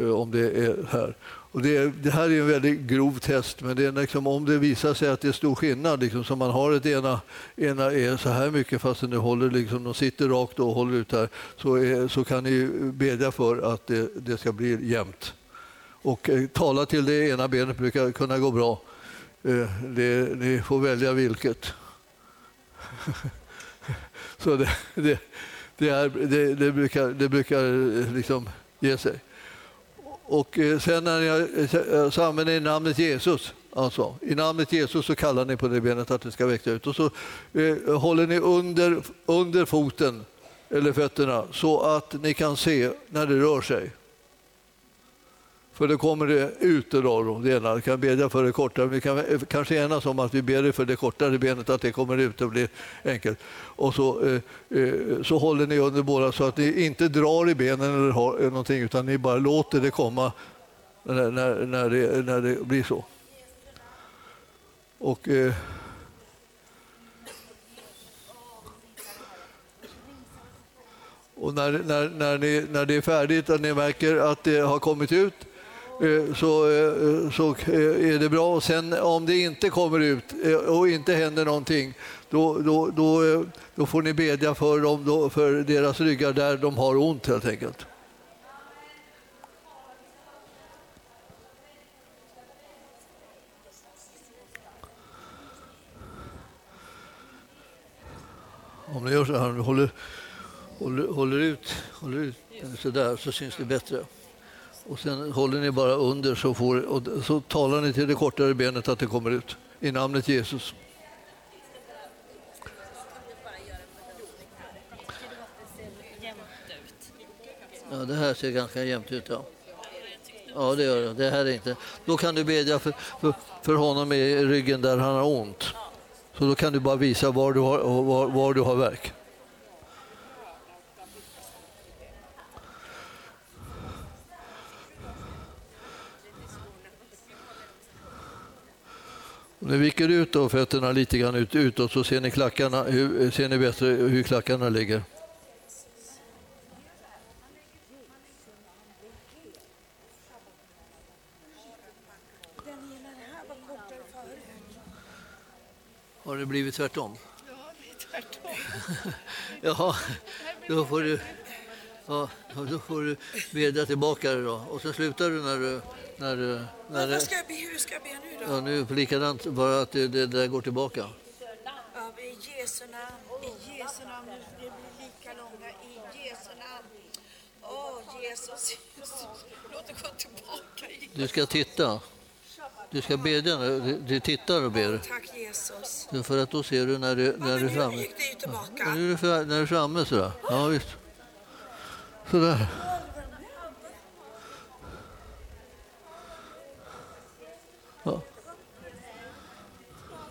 S2: eh, om det är här. Och det, det, här är en väldigt grov test, men det är liksom, om det visar sig att det är stor skillnad, liksom, så man har ett ena, ena är så här mycket fast nu håller, liksom, de sitter rakt och håller ut här, så, är, så kan ni bedja för att det, det ska bli jämnt. Och eh, tala till det ena benet brukar kunna gå bra. Eh, det, ni får välja vilket. Så det, det, det, är, det, det brukar, det brukar liksom ge sig. Och eh, sen när jag, eh, så använder ni namnet Jesus. Alltså, I namnet Jesus så kallar ni på det benet att det ska växa ut. Och så eh, håller ni under, under foten eller fötterna så att ni kan se när det rör sig. För då kommer det ut då, delar. Jag Vi kan bedja för det kortare. Vi kan eh, kanske enas om att vi ber för det kortare benet, att det kommer ut och blir enkelt. Och så, eh, eh, så håller ni under båda så att ni inte drar i benen eller har eh, någonting, utan ni bara låter det komma när, när, när, det, när det blir så. Och... Eh, Och när, när, när, ni, när det är färdigt och ni märker att det har kommit ut så, eh, så eh, är det bra. Och sen om det inte kommer ut och inte händer någonting då, då, då, då får ni bedja för, dem, för deras ryggar där de har ont helt enkelt. Om ni gör så här, håller, håller, håller ut, håller ut så där så syns det bättre. Och sen håller ni bara under så, får, och så talar ni till det kortare benet att det kommer ut i namnet Jesus. Ja, det här ser ganska jämnt ut. Ja, ja det gör det. Det här är inte. Då kan du bedja för, för, för honom i ryggen där han har ont. Så då kan du bara visa var du har, var, var du har verk. Ni viker ut då fötterna lite grann ut, utåt så ser ni, klackarna, hur, ser ni bättre hur klackarna ligger. Har det blivit tvärtom?
S3: Ja, det är tvärtom.
S2: Ja, då får du, ja, då får du bedja tillbaka det då. Och så slutar du när du... När du när
S3: vad ska jag be, hur ska jag be nu då?
S2: ja, nu det likadant, bara att det, det där går tillbaka.
S3: Ja, I Jesu namn, i Jesu namn, nu det bli lika långa, i Jesu namn. Åh, Jesus, Jesus, låt det gå tillbaka.
S2: Du ska titta. Du ska bedja när du, tittar och ber.
S3: Tack Jesus.
S2: För att då ser du när du,
S3: Ja,
S2: när
S3: men
S2: du är
S3: nu
S2: framme.
S3: gick det ju tillbaka.
S2: Ja, Nu är du, när du är framme sådär. Ja, visst. Sådär. Ja.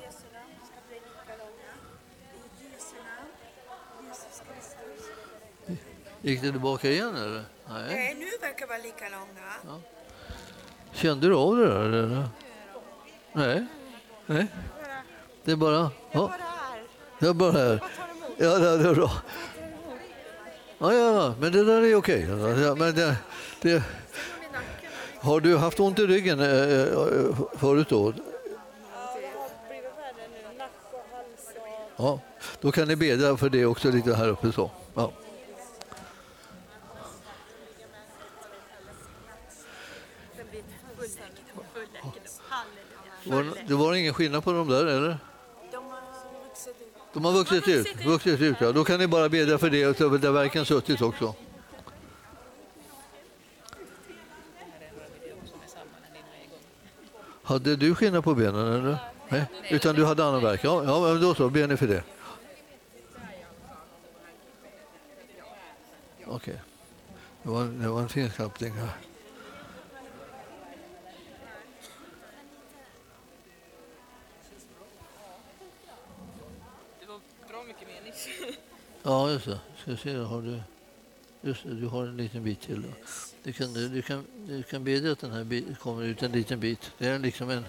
S3: Jesu namn ska bli lika långa. I Jesu namn, Jesus Kristus.
S2: Gick det tillbaka igen eller? Nej.
S3: Nej, nu verkar vara lika långa.
S2: Kände du av det där? Eller? Nej. Nej. Det är bara... Ja. Jag är bara här. Ja, det det är bra. Ja, ja, ja, men det där är okej. Ja, men det, det... Har du haft ont i ryggen eh, eh, förut då? Ja, då kan ni bedja för det också lite här uppe så. Ja. Var, det var ingen skillnad på dem där eller?
S3: De har vuxit ut.
S2: De vuxit ut. Ja. Då kan ni bara bedja för det, så där verken suttit också. Hade du skillnad på benen eller? Nej. Utan du hade annan verk? Ja, ja men då så, ber ni för det. Okej. Det, var, det var en fin klappning här. Ja, just det. Ska se, har du, just det, du har en liten bit till. Då. Du, kan, du, kan, du kan bedja att den här bit, kommer ut en liten bit. Det är liksom en,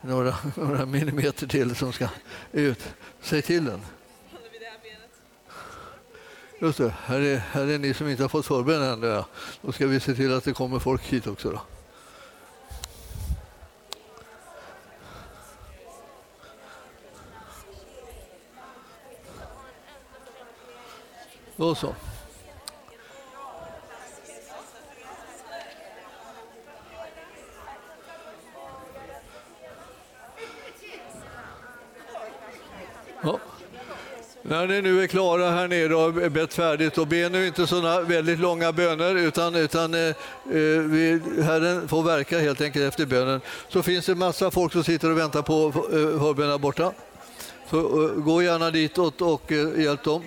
S2: några, några millimeter till som ska ut. Säg till den. Just det, här är, här är ni som inte har fått förbön än. Ja. Då ska vi se till att det kommer folk hit också. Då. Då så. Ja. När ni nu är klara här nere och har bett färdigt, och be nu inte sådana väldigt långa böner utan, utan eh, eh, vi, Herren får verka helt enkelt efter bönen. Så finns det massa folk som sitter och väntar på eh, förbönen borta. Så eh, gå gärna ditåt och eh, hjälp dem.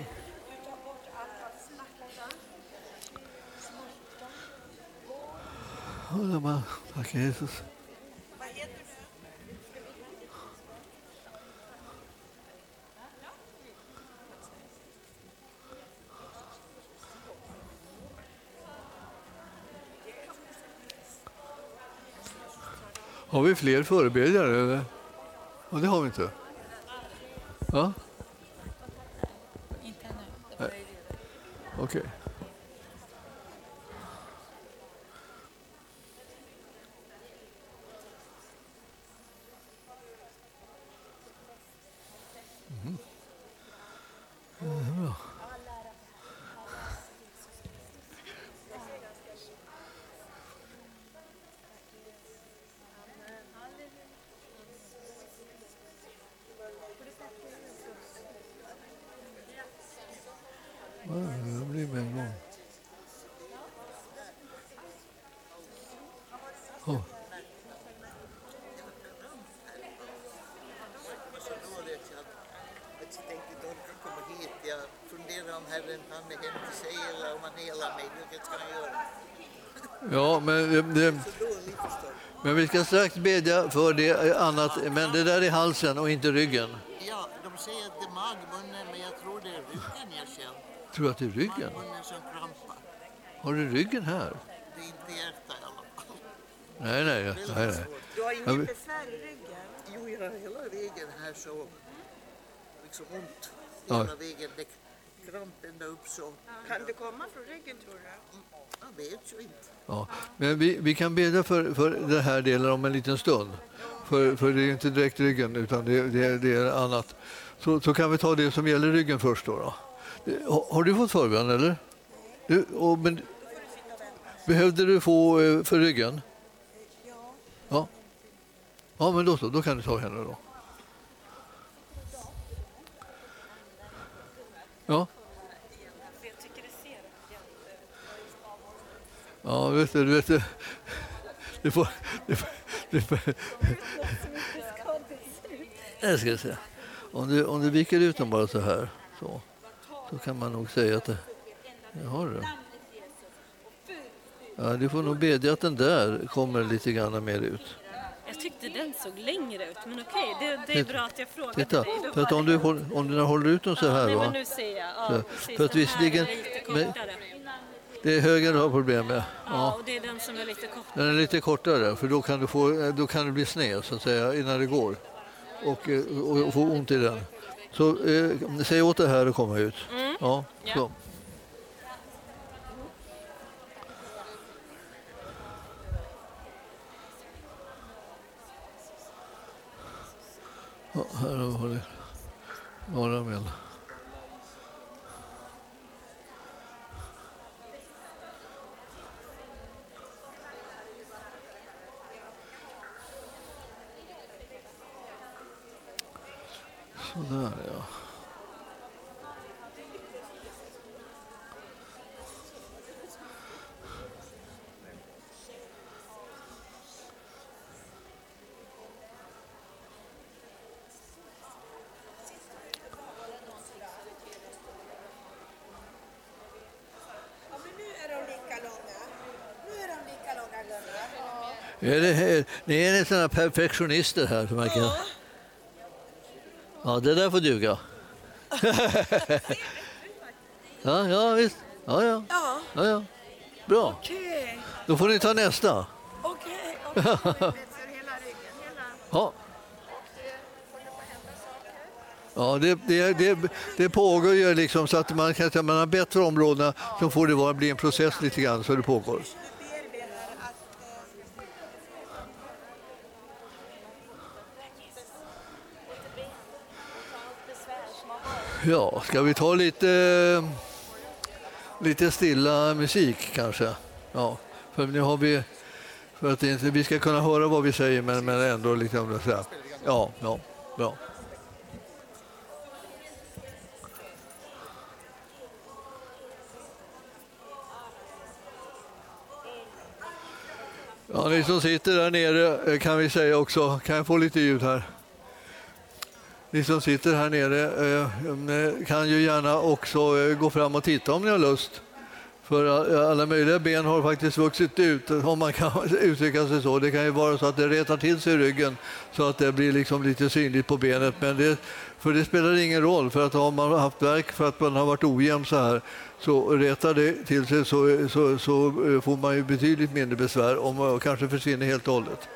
S2: Ja, Tack Jesus. Har vi fler förebedjare? Eller? Ja, det har vi inte. Ja?
S4: Inte ännu.
S2: Okej. Mhm. Ja, det är bra. Ja, det blir med en gång. Ja.
S5: riktigt orkar komma hit. Jag funderar om Herren han är eller om han helar mig. Vilket ska han göra?
S2: Ja, men, eh, det, men vi ska strax bedja för det eh, annat. Men det där är halsen och inte ryggen.
S5: Ja, de säger att det är magmunnen, men jag tror det är ryggen jag känner.
S2: Tror du att det är ryggen?
S5: Magmunnen som krampar.
S2: Har du ryggen här?
S5: Det är inte hjärta i alla fall.
S2: Nej, nej. nej, nej.
S3: Du har
S2: Ja,
S3: inget besvär i ryggen?
S5: Jo, jag har hela vägen här så liksom ont.
S2: Ja.
S5: Hela vägen. Det ända upp så.
S3: Kan du komma från ryggen tror du?
S5: Jag vet ju inte.
S2: Ja. Men vi, vi kan bedja för, för den här delen om en liten stund. För, för det är inte direkt ryggen, utan det, det, det är annat. Så, så kan vi ta det som gäller ryggen först. Då, då. Har, har du fått förbön, eller? Du, och, men, behövde du få eh, för ryggen? Ja. Ja, men då så. Då kan du ta henne då. Ja. Ja, vet du, vet du. Du får... Du får, du får jag ska se. Om du, om du viker ut dem bara så här, så, så kan man nog säga att det... Jag har det. Ja, du får nog bedja att den där kommer lite grann mer ut.
S6: Jag tyckte den såg längre ut, men okej, det, det är bra att jag frågade
S2: Titta,
S6: dig.
S2: För att om du, håll- om du håller ut dem så här,
S6: men
S2: va?
S6: nu ser jag. Ja,
S2: Så, för att
S6: Den
S2: visserligen-
S6: är lite
S2: men-
S6: kortare.
S2: Det är höger du har problem med.
S6: Ja,
S2: Ja.
S6: och det är den som är lite kortare.
S2: Den är lite kortare, för då kan du, få, då kan du bli sned så att säga, innan det går. Och, eh, och, och få ont i den. Så eh, säg åt det här att komma ut. Ja,
S6: Ja.
S2: så. Ja, här har vi några med. Sådär ja.
S3: Ja, men nu är de lika långa. Nu är de lika långa Gunnar.
S2: Är det här, ni är sådana perfektionister här. Kan... Ja, det där får duga. ja, ja, visst. Ja, ja.
S3: Ja,
S2: ja, ja. Bra.
S3: okej.
S2: Då får ni ta nästa.
S3: Okej.
S2: Ja. Ja, det, det, det, det pågår ju liksom så att man kan säga, man har bättre områdena så får det vara, bli en process lite grann så det pågår.
S3: Du bearbetar att... Eh,
S2: Ja, ska vi ta lite, lite stilla musik kanske? Ja, för nu har vi... För att inte, vi ska kunna höra vad vi säger men, men ändå liksom... Så här. Ja, ja, ja. Ja, ni som sitter där nere eh, kan vi säga också, kan jag få lite ljud här? Ni som sitter här nere eh, kan ju gärna också eh, gå fram och titta om ni har lust. För eh, alla möjliga ben har faktiskt vuxit ut, om man kan uttrycka sig så. Det kan ju vara så att det retar till sig i ryggen så att det blir liksom lite synligt på benet. Men det, för det spelar ingen roll, för att har man haft verk för att man har varit ojämn så här så retar det till sig så, så, så får man ju betydligt mindre besvär om man kanske försvinner helt och hållet.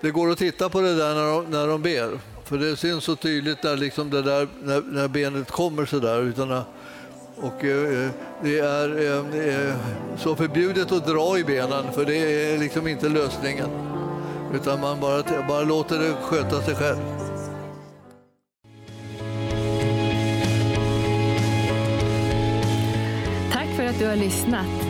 S2: Det går att titta på det där när de, när de ber. För det syns så tydligt när, liksom det där, när, när benet kommer så där. Utan att, och eh, det är eh, eh, så förbjudet att dra i benen för det är liksom inte lösningen. Utan man bara, bara låter det sköta sig själv.
S7: Tack för att du har lyssnat.